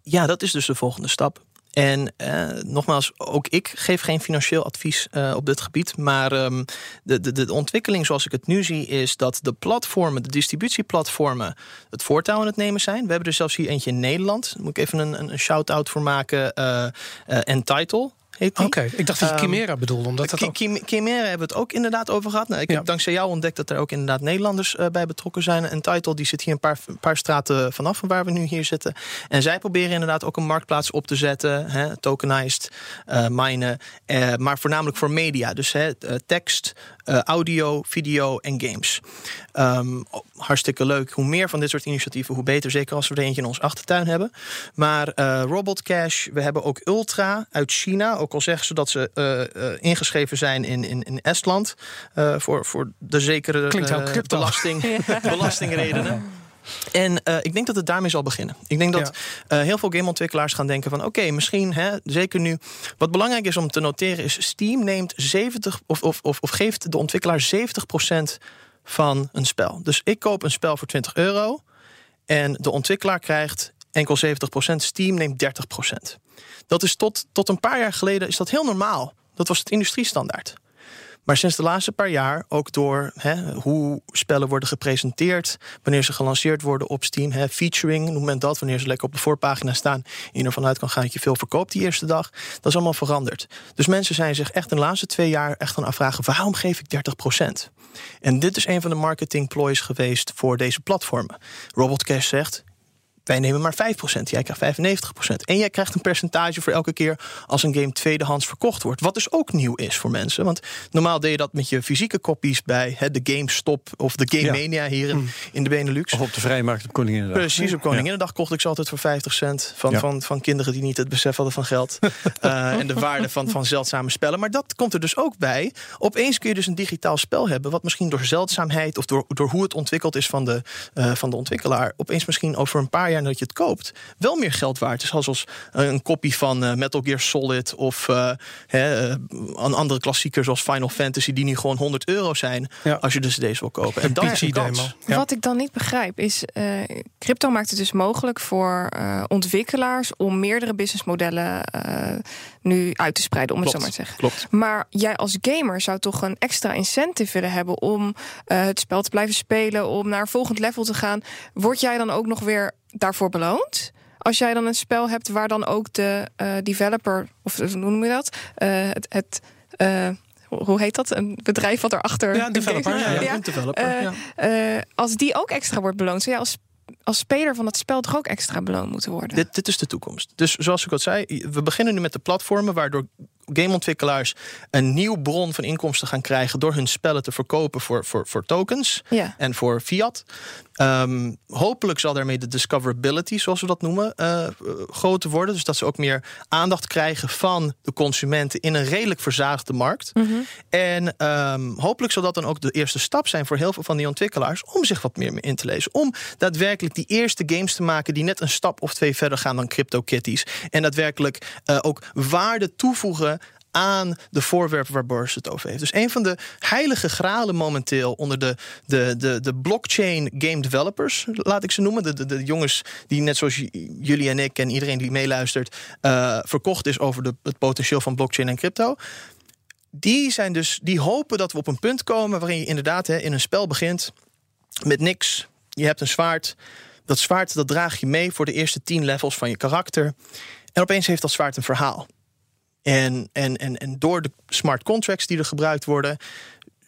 [SPEAKER 4] ja, dat is dus de volgende stap. En eh, nogmaals, ook ik geef geen financieel advies eh, op dit gebied. Maar ehm, de, de, de ontwikkeling zoals ik het nu zie, is dat de platformen, de distributieplatformen, het voortouw aan het nemen zijn. We hebben er zelfs hier eentje in Nederland. Daar moet ik even een, een, shout-out voor maken. eh eh, Entitle
[SPEAKER 1] Oké, ik dacht dat je
[SPEAKER 4] Ehm,
[SPEAKER 1] Chimera bedoelde, omdat dat ook...
[SPEAKER 4] Chimera hebben we het ook inderdaad over gehad. Nou, ik
[SPEAKER 1] Ja.
[SPEAKER 4] heb dankzij jou ontdekt dat er ook inderdaad Nederlanders eh, bij betrokken zijn. En Title die zit hier een paar, paar straten vanaf van waar we nu hier zitten. En zij proberen inderdaad ook een marktplaats op te zetten. Hè, tokenized, eh minen. eh, maar voornamelijk voor media. Dus hè, tekst, audio, video en games. Ehm, hartstikke leuk. Hoe meer van dit soort initiatieven, hoe beter. Zeker als we er eentje in ons achtertuin hebben. Maar Robot Cash, we hebben ook Ultra uit China. Ook al zeggen ze dat ze eh, eh, ingeschreven zijn in, in, in Estland. eh, voor, voor de zekere belasting, [LAUGHS] belastingredenen. En eh, ik denk dat het daarmee zal beginnen. Ik denk dat eh, heel veel gameontwikkelaars gaan denken van... oké, misschien, hè, zeker nu... Wat belangrijk is om te noteren is... Steam neemt 70 of, of, of, of geeft de ontwikkelaar 70% van een spel. Dus ik koop een spel voor 20 euro... en de ontwikkelaar krijgt enkel 70%. Steam neemt 30%. Dat is tot, tot een paar jaar geleden is dat heel normaal. Dat was het industriestandaard. Maar sinds de laatste paar jaar, ook door hè, hoe spellen worden gepresenteerd, wanneer ze gelanceerd worden op Steam, hè, featuring, noem men dat, wanneer ze lekker op de voorpagina staan, je ervan uit kan gaan dat je veel verkoopt die eerste dag, dat is allemaal veranderd. Dus mensen zijn zich echt in de laatste twee jaar echt gaan afvragen, waarom geef ik 30%? En dit is een van de marketing ploys geweest voor deze platformen. Robot Cash zegt, wij nemen maar 5%, jij krijgt 95%. En jij krijgt een percentage voor elke keer als een game tweedehands verkocht wordt. Wat dus ook nieuw is voor mensen. Want normaal deed je dat met je fysieke kopies bij hè, de GameStop of de Game Mania hier in, in de Benelux.
[SPEAKER 2] Of op de Vrijmarkt op Koninginnedag.
[SPEAKER 4] Precies, op Koninginnedag kocht ik ze altijd voor 50 cent. Van,
[SPEAKER 2] Ja.
[SPEAKER 4] van, van kinderen die niet het besef hadden van geld. [LAUGHS] Eh, en de waarde van, van zeldzame spellen. Maar dat komt er dus ook bij. Opeens kun je dus een digitaal spel hebben. Wat misschien door zeldzaamheid of door, door hoe het ontwikkeld is van de, eh, van de ontwikkelaar. Opeens misschien over een paar jaar nadat je het koopt. wel meer geld waard is. Zoals eh, een kopie van eh, Metal Gear Solid. Of eh, hè, een andere klassieker zoals Final Fantasy. Die nu gewoon 100 euro zijn.
[SPEAKER 1] Ja.
[SPEAKER 4] Als je dus deze wil kopen. En dat is een
[SPEAKER 1] PC demo.
[SPEAKER 4] kans.
[SPEAKER 1] Ja.
[SPEAKER 3] Wat ik dan niet begrijp is, eh, crypto maakt het dus mogelijk voor eh, ontwikkelaars om meerdere businessmodellen eh, nu uit te spreiden, om het zo maar te zeggen.
[SPEAKER 4] Klopt.
[SPEAKER 3] Maar jij als gamer zou toch een extra incentive willen hebben om eh, het spel te blijven spelen, om naar een volgend level te gaan. Word jij dan ook nog weer daarvoor beloond? Als jij dan een spel hebt waar dan ook de eh, developer, of hoe noem je dat? Eh, het. het eh, hoe heet dat? Een bedrijf wat erachter.
[SPEAKER 1] Ja, een developer,
[SPEAKER 3] Ja,
[SPEAKER 1] ja, ja.
[SPEAKER 3] ja.
[SPEAKER 4] Een developer.
[SPEAKER 3] Eh,
[SPEAKER 4] ja.
[SPEAKER 3] Eh, als die ook extra wordt beloond, zou jij als, als speler van het spel toch ook extra beloond moeten worden?
[SPEAKER 4] Dit, dit is de toekomst. Dus zoals ik al zei, we beginnen nu met de platformen waardoor gameontwikkelaars een nieuw bron van inkomsten gaan krijgen door hun spellen te verkopen voor, voor, voor tokens
[SPEAKER 3] Ja.
[SPEAKER 4] en voor fiat. Ehm, hopelijk zal daarmee de discoverability, zoals we dat noemen, eh, groter worden. Dus dat ze ook meer aandacht krijgen van de consumenten in een redelijk verzaagde markt. En ehm, hopelijk zal dat dan ook de eerste stap zijn voor heel veel van die ontwikkelaars om zich wat meer in te lezen. Om daadwerkelijk die eerste games te maken die net een stap of twee verder gaan dan CryptoKitties. En daadwerkelijk eh, ook waarde toevoegen aan de voorwerpen waar Boris het over heeft. Dus een van de heilige gralen momenteel onder de, de, de, de blockchain game developers, laat ik ze noemen. De, de, de jongens die net zoals jullie en ik en iedereen die meeluistert, eh, verkocht is over het potentieel van blockchain en crypto die zijn dus, die hopen dat we op een punt komen waarin je inderdaad hè, in een spel begint met niks. Je hebt een zwaard. Dat zwaard dat draag je mee voor de eerste tien levels van je karakter. En opeens heeft dat zwaard een verhaal. En, en, en, en door de smart contracts die er gebruikt worden,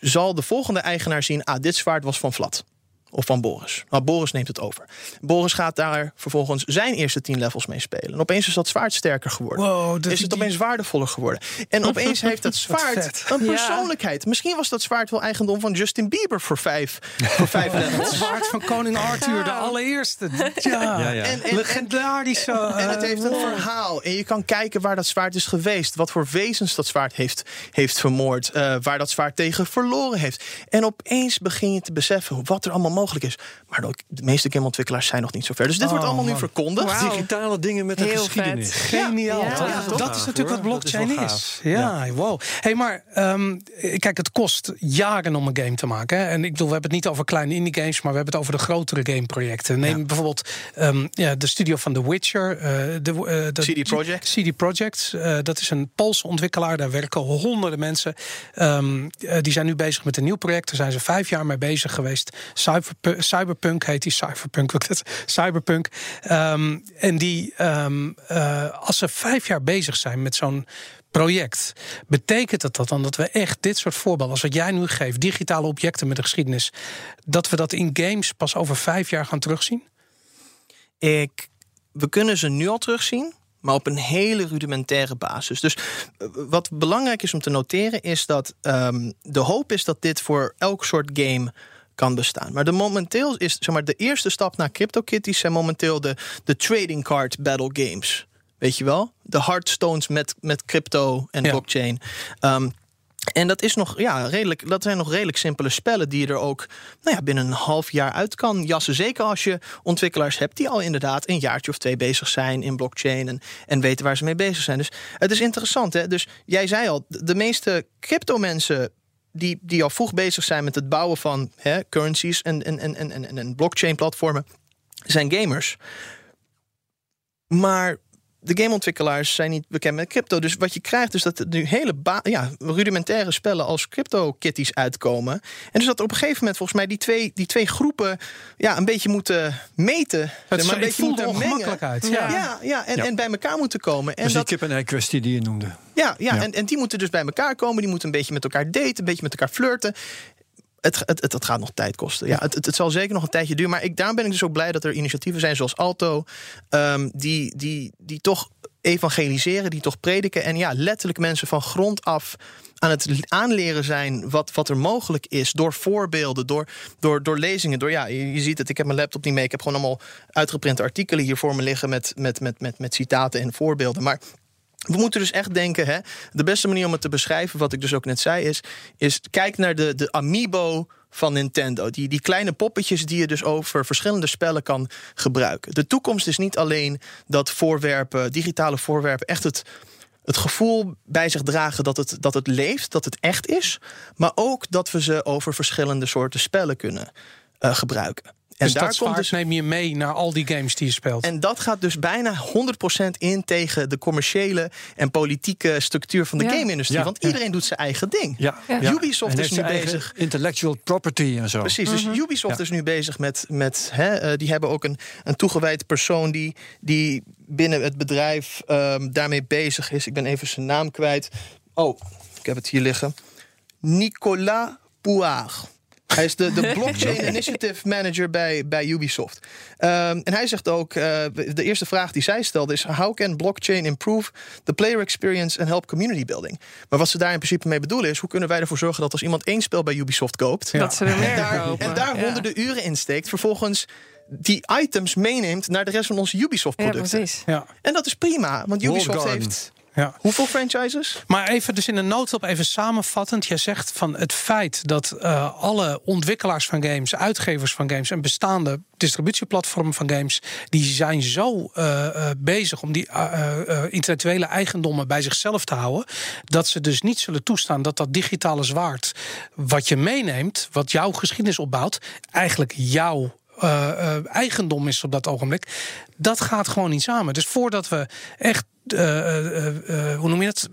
[SPEAKER 4] zal de volgende eigenaar zien: ah, dit zwaard was van Vlad. Of van Boris. Maar Boris neemt het over. Boris gaat daar vervolgens zijn eerste tien levels mee spelen. En opeens is dat zwaard sterker geworden
[SPEAKER 1] Wow, dat-
[SPEAKER 4] is het
[SPEAKER 1] die-
[SPEAKER 4] opeens waardevoller geworden. En opeens heeft dat [LAUGHS] zwaard een
[SPEAKER 3] Ja.
[SPEAKER 4] persoonlijkheid. Misschien was dat zwaard wel eigendom van Justin Bieber voor vijf, voor vijf
[SPEAKER 1] Het [LAUGHS]
[SPEAKER 4] levels.
[SPEAKER 1] zwaard van koning Arthur, de allereerste. [LAUGHS] Ja,
[SPEAKER 2] Ja, ja.
[SPEAKER 4] En- en-
[SPEAKER 1] legendarische.
[SPEAKER 4] En het
[SPEAKER 1] eh,
[SPEAKER 4] heeft een verhaal. En je kan kijken waar dat zwaard is geweest. Wat voor wezens dat zwaard heeft, heeft vermoord. eh, waar dat zwaard tegen verloren heeft. En opeens begin je te beseffen wat er allemaal mogelijk is. Maar ook de meeste gameontwikkelaars zijn nog niet zo ver. Dus dit
[SPEAKER 1] Oh,
[SPEAKER 4] wordt allemaal nu verkondigd.
[SPEAKER 2] Digitale dingen met een
[SPEAKER 3] Heel
[SPEAKER 2] geschiedenis.
[SPEAKER 3] vet.
[SPEAKER 1] Geniaal.
[SPEAKER 3] Ja.
[SPEAKER 1] toch?
[SPEAKER 3] Ja,
[SPEAKER 1] dat is natuurlijk
[SPEAKER 2] hoor.
[SPEAKER 1] wat
[SPEAKER 2] is
[SPEAKER 1] blockchain is. Ja, wow. Hey, maar ehm, kijk, het kost jaren om een game te maken. Hè? En ik bedoel, we hebben het niet over kleine indie games, maar we hebben het over de grotere gameprojecten. Neem bijvoorbeeld ehm, ja, de studio van The Witcher, eh, de, eh, de
[SPEAKER 4] CD Projekt.
[SPEAKER 1] CD Projekt, eh, dat is een Poolse ontwikkelaar. Daar werken honderden mensen. Ehm, eh, die zijn nu bezig met een nieuw project. Daar zijn ze vijf jaar mee bezig geweest. Cyberpunk, heet die. Cyberpunk? [LAUGHS] Cyberpunk. Ehm, en die, ehm, eh, als ze vijf jaar bezig zijn met zo'n project, betekent dat, dat dan dat we echt dit soort voorbeelden, als wat jij nu geeft, digitale objecten met een geschiedenis, dat we dat in games pas over vijf jaar gaan terugzien?
[SPEAKER 4] Ik, we kunnen ze nu al terugzien, maar op een hele rudimentaire basis. Dus eh, wat belangrijk is om te noteren, is dat ehm, de hoop is dat dit voor elk soort game kan bestaan. Maar de momenteel is, zeg maar, de eerste stap naar CryptoKitties zijn momenteel de, de trading card battle games. Weet je wel? De Hearthstones met, met crypto en
[SPEAKER 1] Ja.
[SPEAKER 4] blockchain. Ehm, en dat, is nog, ja, redelijk, dat zijn nog redelijk simpele spellen die je er ook nou ja, binnen een half jaar uit kan jassen. Zeker als je ontwikkelaars hebt die al inderdaad een jaartje of twee bezig zijn in blockchain en, en weten waar ze mee bezig zijn. Dus het is interessant. Hè? Dus jij zei al, de de meeste crypto mensen die, die al vroeg bezig zijn met het bouwen van hè, currencies en, en, en, en, en, blockchain platformen, zijn gamers. Maar de gameontwikkelaars zijn niet bekend met crypto. Dus wat je krijgt is dat er nu hele ja, rudimentaire spellen als crypto kitties uitkomen. En dus dat er op een gegeven moment volgens mij die twee, die twee groepen ja, een beetje moeten meten.
[SPEAKER 1] Het,
[SPEAKER 4] maar, een beetje
[SPEAKER 1] voelt
[SPEAKER 4] moeten
[SPEAKER 1] ongemakkelijk
[SPEAKER 4] mengen.
[SPEAKER 1] uit.
[SPEAKER 3] Ja.
[SPEAKER 1] Ja.
[SPEAKER 4] Ja, en,
[SPEAKER 2] Ja.
[SPEAKER 4] en bij elkaar moeten komen. En
[SPEAKER 2] Dus
[SPEAKER 4] dat,
[SPEAKER 2] die kip-en-ei kwestie die je noemde.
[SPEAKER 4] ja, ja,
[SPEAKER 2] Ja.
[SPEAKER 4] En, en die moeten dus bij elkaar komen. Die moeten een beetje met elkaar daten, een beetje met elkaar flirten. Het, het, het, het gaat nog tijd kosten. Ja, het, het, het zal zeker nog een tijdje duren. Maar ik, daarom ben ik dus ook blij dat er initiatieven zijn zoals Alto, ehm, die, die, die toch evangeliseren, die toch prediken. En ja, letterlijk mensen van grond af aan het aanleren zijn wat, wat er mogelijk is. Door voorbeelden, door, door, door lezingen. Door, ja, je, je ziet het, ik heb mijn laptop niet mee. Ik heb gewoon allemaal uitgeprinte artikelen hier voor me liggen met, met, met, met, met citaten en voorbeelden. Maar we moeten dus echt denken, hè, de beste manier om het te beschrijven, wat ik dus ook net zei, is, is kijk naar de, de amiibo van Nintendo. Die, die kleine poppetjes die je dus over verschillende spellen kan gebruiken. De toekomst is niet alleen dat voorwerpen, digitale voorwerpen, echt het, het gevoel bij zich dragen dat het, dat het leeft, dat het echt is. Maar ook dat we ze over verschillende soorten spellen kunnen uh, gebruiken.
[SPEAKER 1] En dus daar dat komt dus, neem je mee naar al die games die je speelt.
[SPEAKER 4] En dat gaat dus bijna 100% in tegen de commerciële en politieke structuur van de ja. game-industrie. Ja. Want iedereen doet zijn eigen ding. Ja. Ubisoft is nu bezig.
[SPEAKER 2] Intellectual property en zo.
[SPEAKER 4] Precies. Dus mhm. Ubisoft is nu bezig met. met hè, uh, die hebben ook een, een toegewijd persoon die, die binnen het bedrijf um, daarmee bezig is. Ik ben even zijn naam kwijt. Oh, ik heb het hier liggen. Nicolas Pouard. Hij is de, de [LAUGHS] Blockchain Initiative Manager bij, bij Ubisoft. Um, en hij zegt ook: uh, de eerste vraag die zij stelde is: How can blockchain improve the player experience and help community building? Maar wat ze daar in principe mee bedoelen is: hoe kunnen wij ervoor zorgen dat als iemand één spel bij Ubisoft koopt,
[SPEAKER 3] dat ze er meer [LAUGHS]
[SPEAKER 4] en daar,
[SPEAKER 3] kopen.
[SPEAKER 4] En daar honderden uren in steekt, vervolgens die items meeneemt naar de rest van onze Ubisoft-producten.
[SPEAKER 3] Ja, precies. Ja.
[SPEAKER 4] En dat is prima, want Ubisoft heeft ja. Hoeveel franchises?
[SPEAKER 1] Maar even dus in een noodop even samenvattend. Jij zegt van het feit dat uh, alle ontwikkelaars van games, uitgevers van games en bestaande distributieplatformen van games, die zijn zo uh, uh, bezig om die intellectuele eigendommen bij zichzelf te houden, dat ze dus niet zullen toestaan dat dat digitale zwaard wat je meeneemt, wat jouw geschiedenis opbouwt, eigenlijk jouw eigendom is op dat ogenblik. Dat gaat gewoon niet samen. Dus voordat we echt uh, hoe noem je het?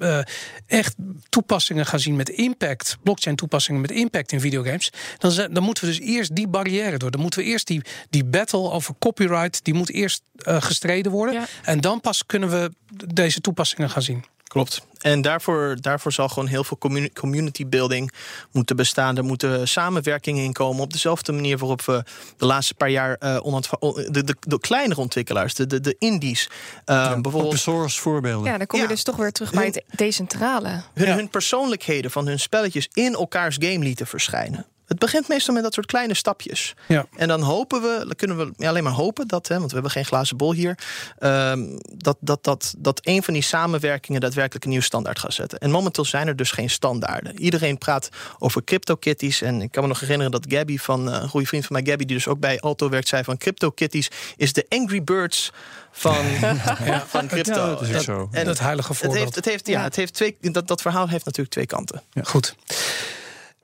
[SPEAKER 1] echt toepassingen gaan zien met impact, blockchain toepassingen met impact in videogames, dan, dan moeten we dus eerst die barrière door. Dan moeten we eerst die, die battle over copyright, die moet eerst gestreden worden. Ja. En dan pas kunnen we deze toepassingen gaan zien.
[SPEAKER 4] Klopt. En daarvoor, daarvoor zal gewoon heel veel community building moeten bestaan. Er moeten samenwerkingen in komen. Op dezelfde manier waarop we de laatste paar jaar uh, de, de, de, kleinere ontwikkelaars, de, de, de indies.
[SPEAKER 2] Uh, ja, bijvoorbeeld open source voorbeelden.
[SPEAKER 3] Ja, dan kom je dus toch weer terug bij het decentrale.
[SPEAKER 4] Hun, hun persoonlijkheden van hun spelletjes in elkaars game lieten verschijnen. Het begint meestal met dat soort kleine stapjes. Ja. En dan hopen we, dan kunnen we ja, alleen maar hopen dat, hè, want we hebben geen glazen bol hier, um, dat, dat, dat, dat een van die samenwerkingen daadwerkelijk een nieuwe standaard gaat zetten. En momenteel zijn er dus geen standaarden. Iedereen praat over crypto-kitties. En ik kan me nog herinneren dat Gabby van, uh, een goede vriend van mij, Gabby, die dus ook bij Alto werkt, zei van crypto-kitties is de Angry Birds van, [LAUGHS] ja, van crypto. Ja,
[SPEAKER 1] dat is zo. En dat heilige voorbeeld.
[SPEAKER 4] Het heeft, het heeft, ja, Het heeft twee, dat, dat verhaal heeft natuurlijk twee kanten.
[SPEAKER 1] Ja. Goed.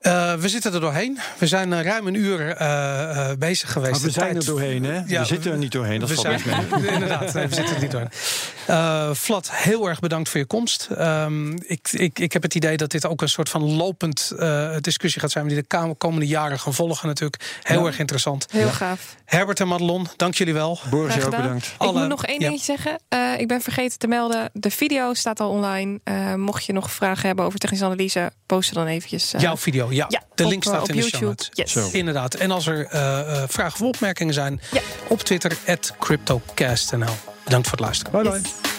[SPEAKER 1] Uh, we zitten er doorheen. We zijn uh, ruim een uur uh, bezig geweest. Maar
[SPEAKER 2] we zijn tijd... er doorheen, hè? Ja, we zitten er niet doorheen. Dat we valt zijn,
[SPEAKER 1] mee. [LAUGHS] Inderdaad, nee, we zitten er niet doorheen. Flat, heel erg bedankt voor je komst. Um, ik, ik, ik heb het idee dat dit ook een soort van lopend discussie gaat zijn... die de komende jaren gaan volgen natuurlijk. Heel ja. erg interessant.
[SPEAKER 3] Heel gaaf.
[SPEAKER 1] Herbert en Madelon, dank jullie wel.
[SPEAKER 2] Boris, ook bedankt.
[SPEAKER 3] Ik moet nog één dingetje zeggen. ik ben vergeten te melden. De video staat al online. mocht je nog vragen hebben over technische analyse... post dan eventjes.
[SPEAKER 1] Jouw video, ja, ja de link staat in de show notes. Yes. Inderdaad. En als er uh, uh, vragen of opmerkingen zijn, op Twitter, CryptoCastNL. Bedankt voor het luisteren.
[SPEAKER 2] Bye bye. Yes.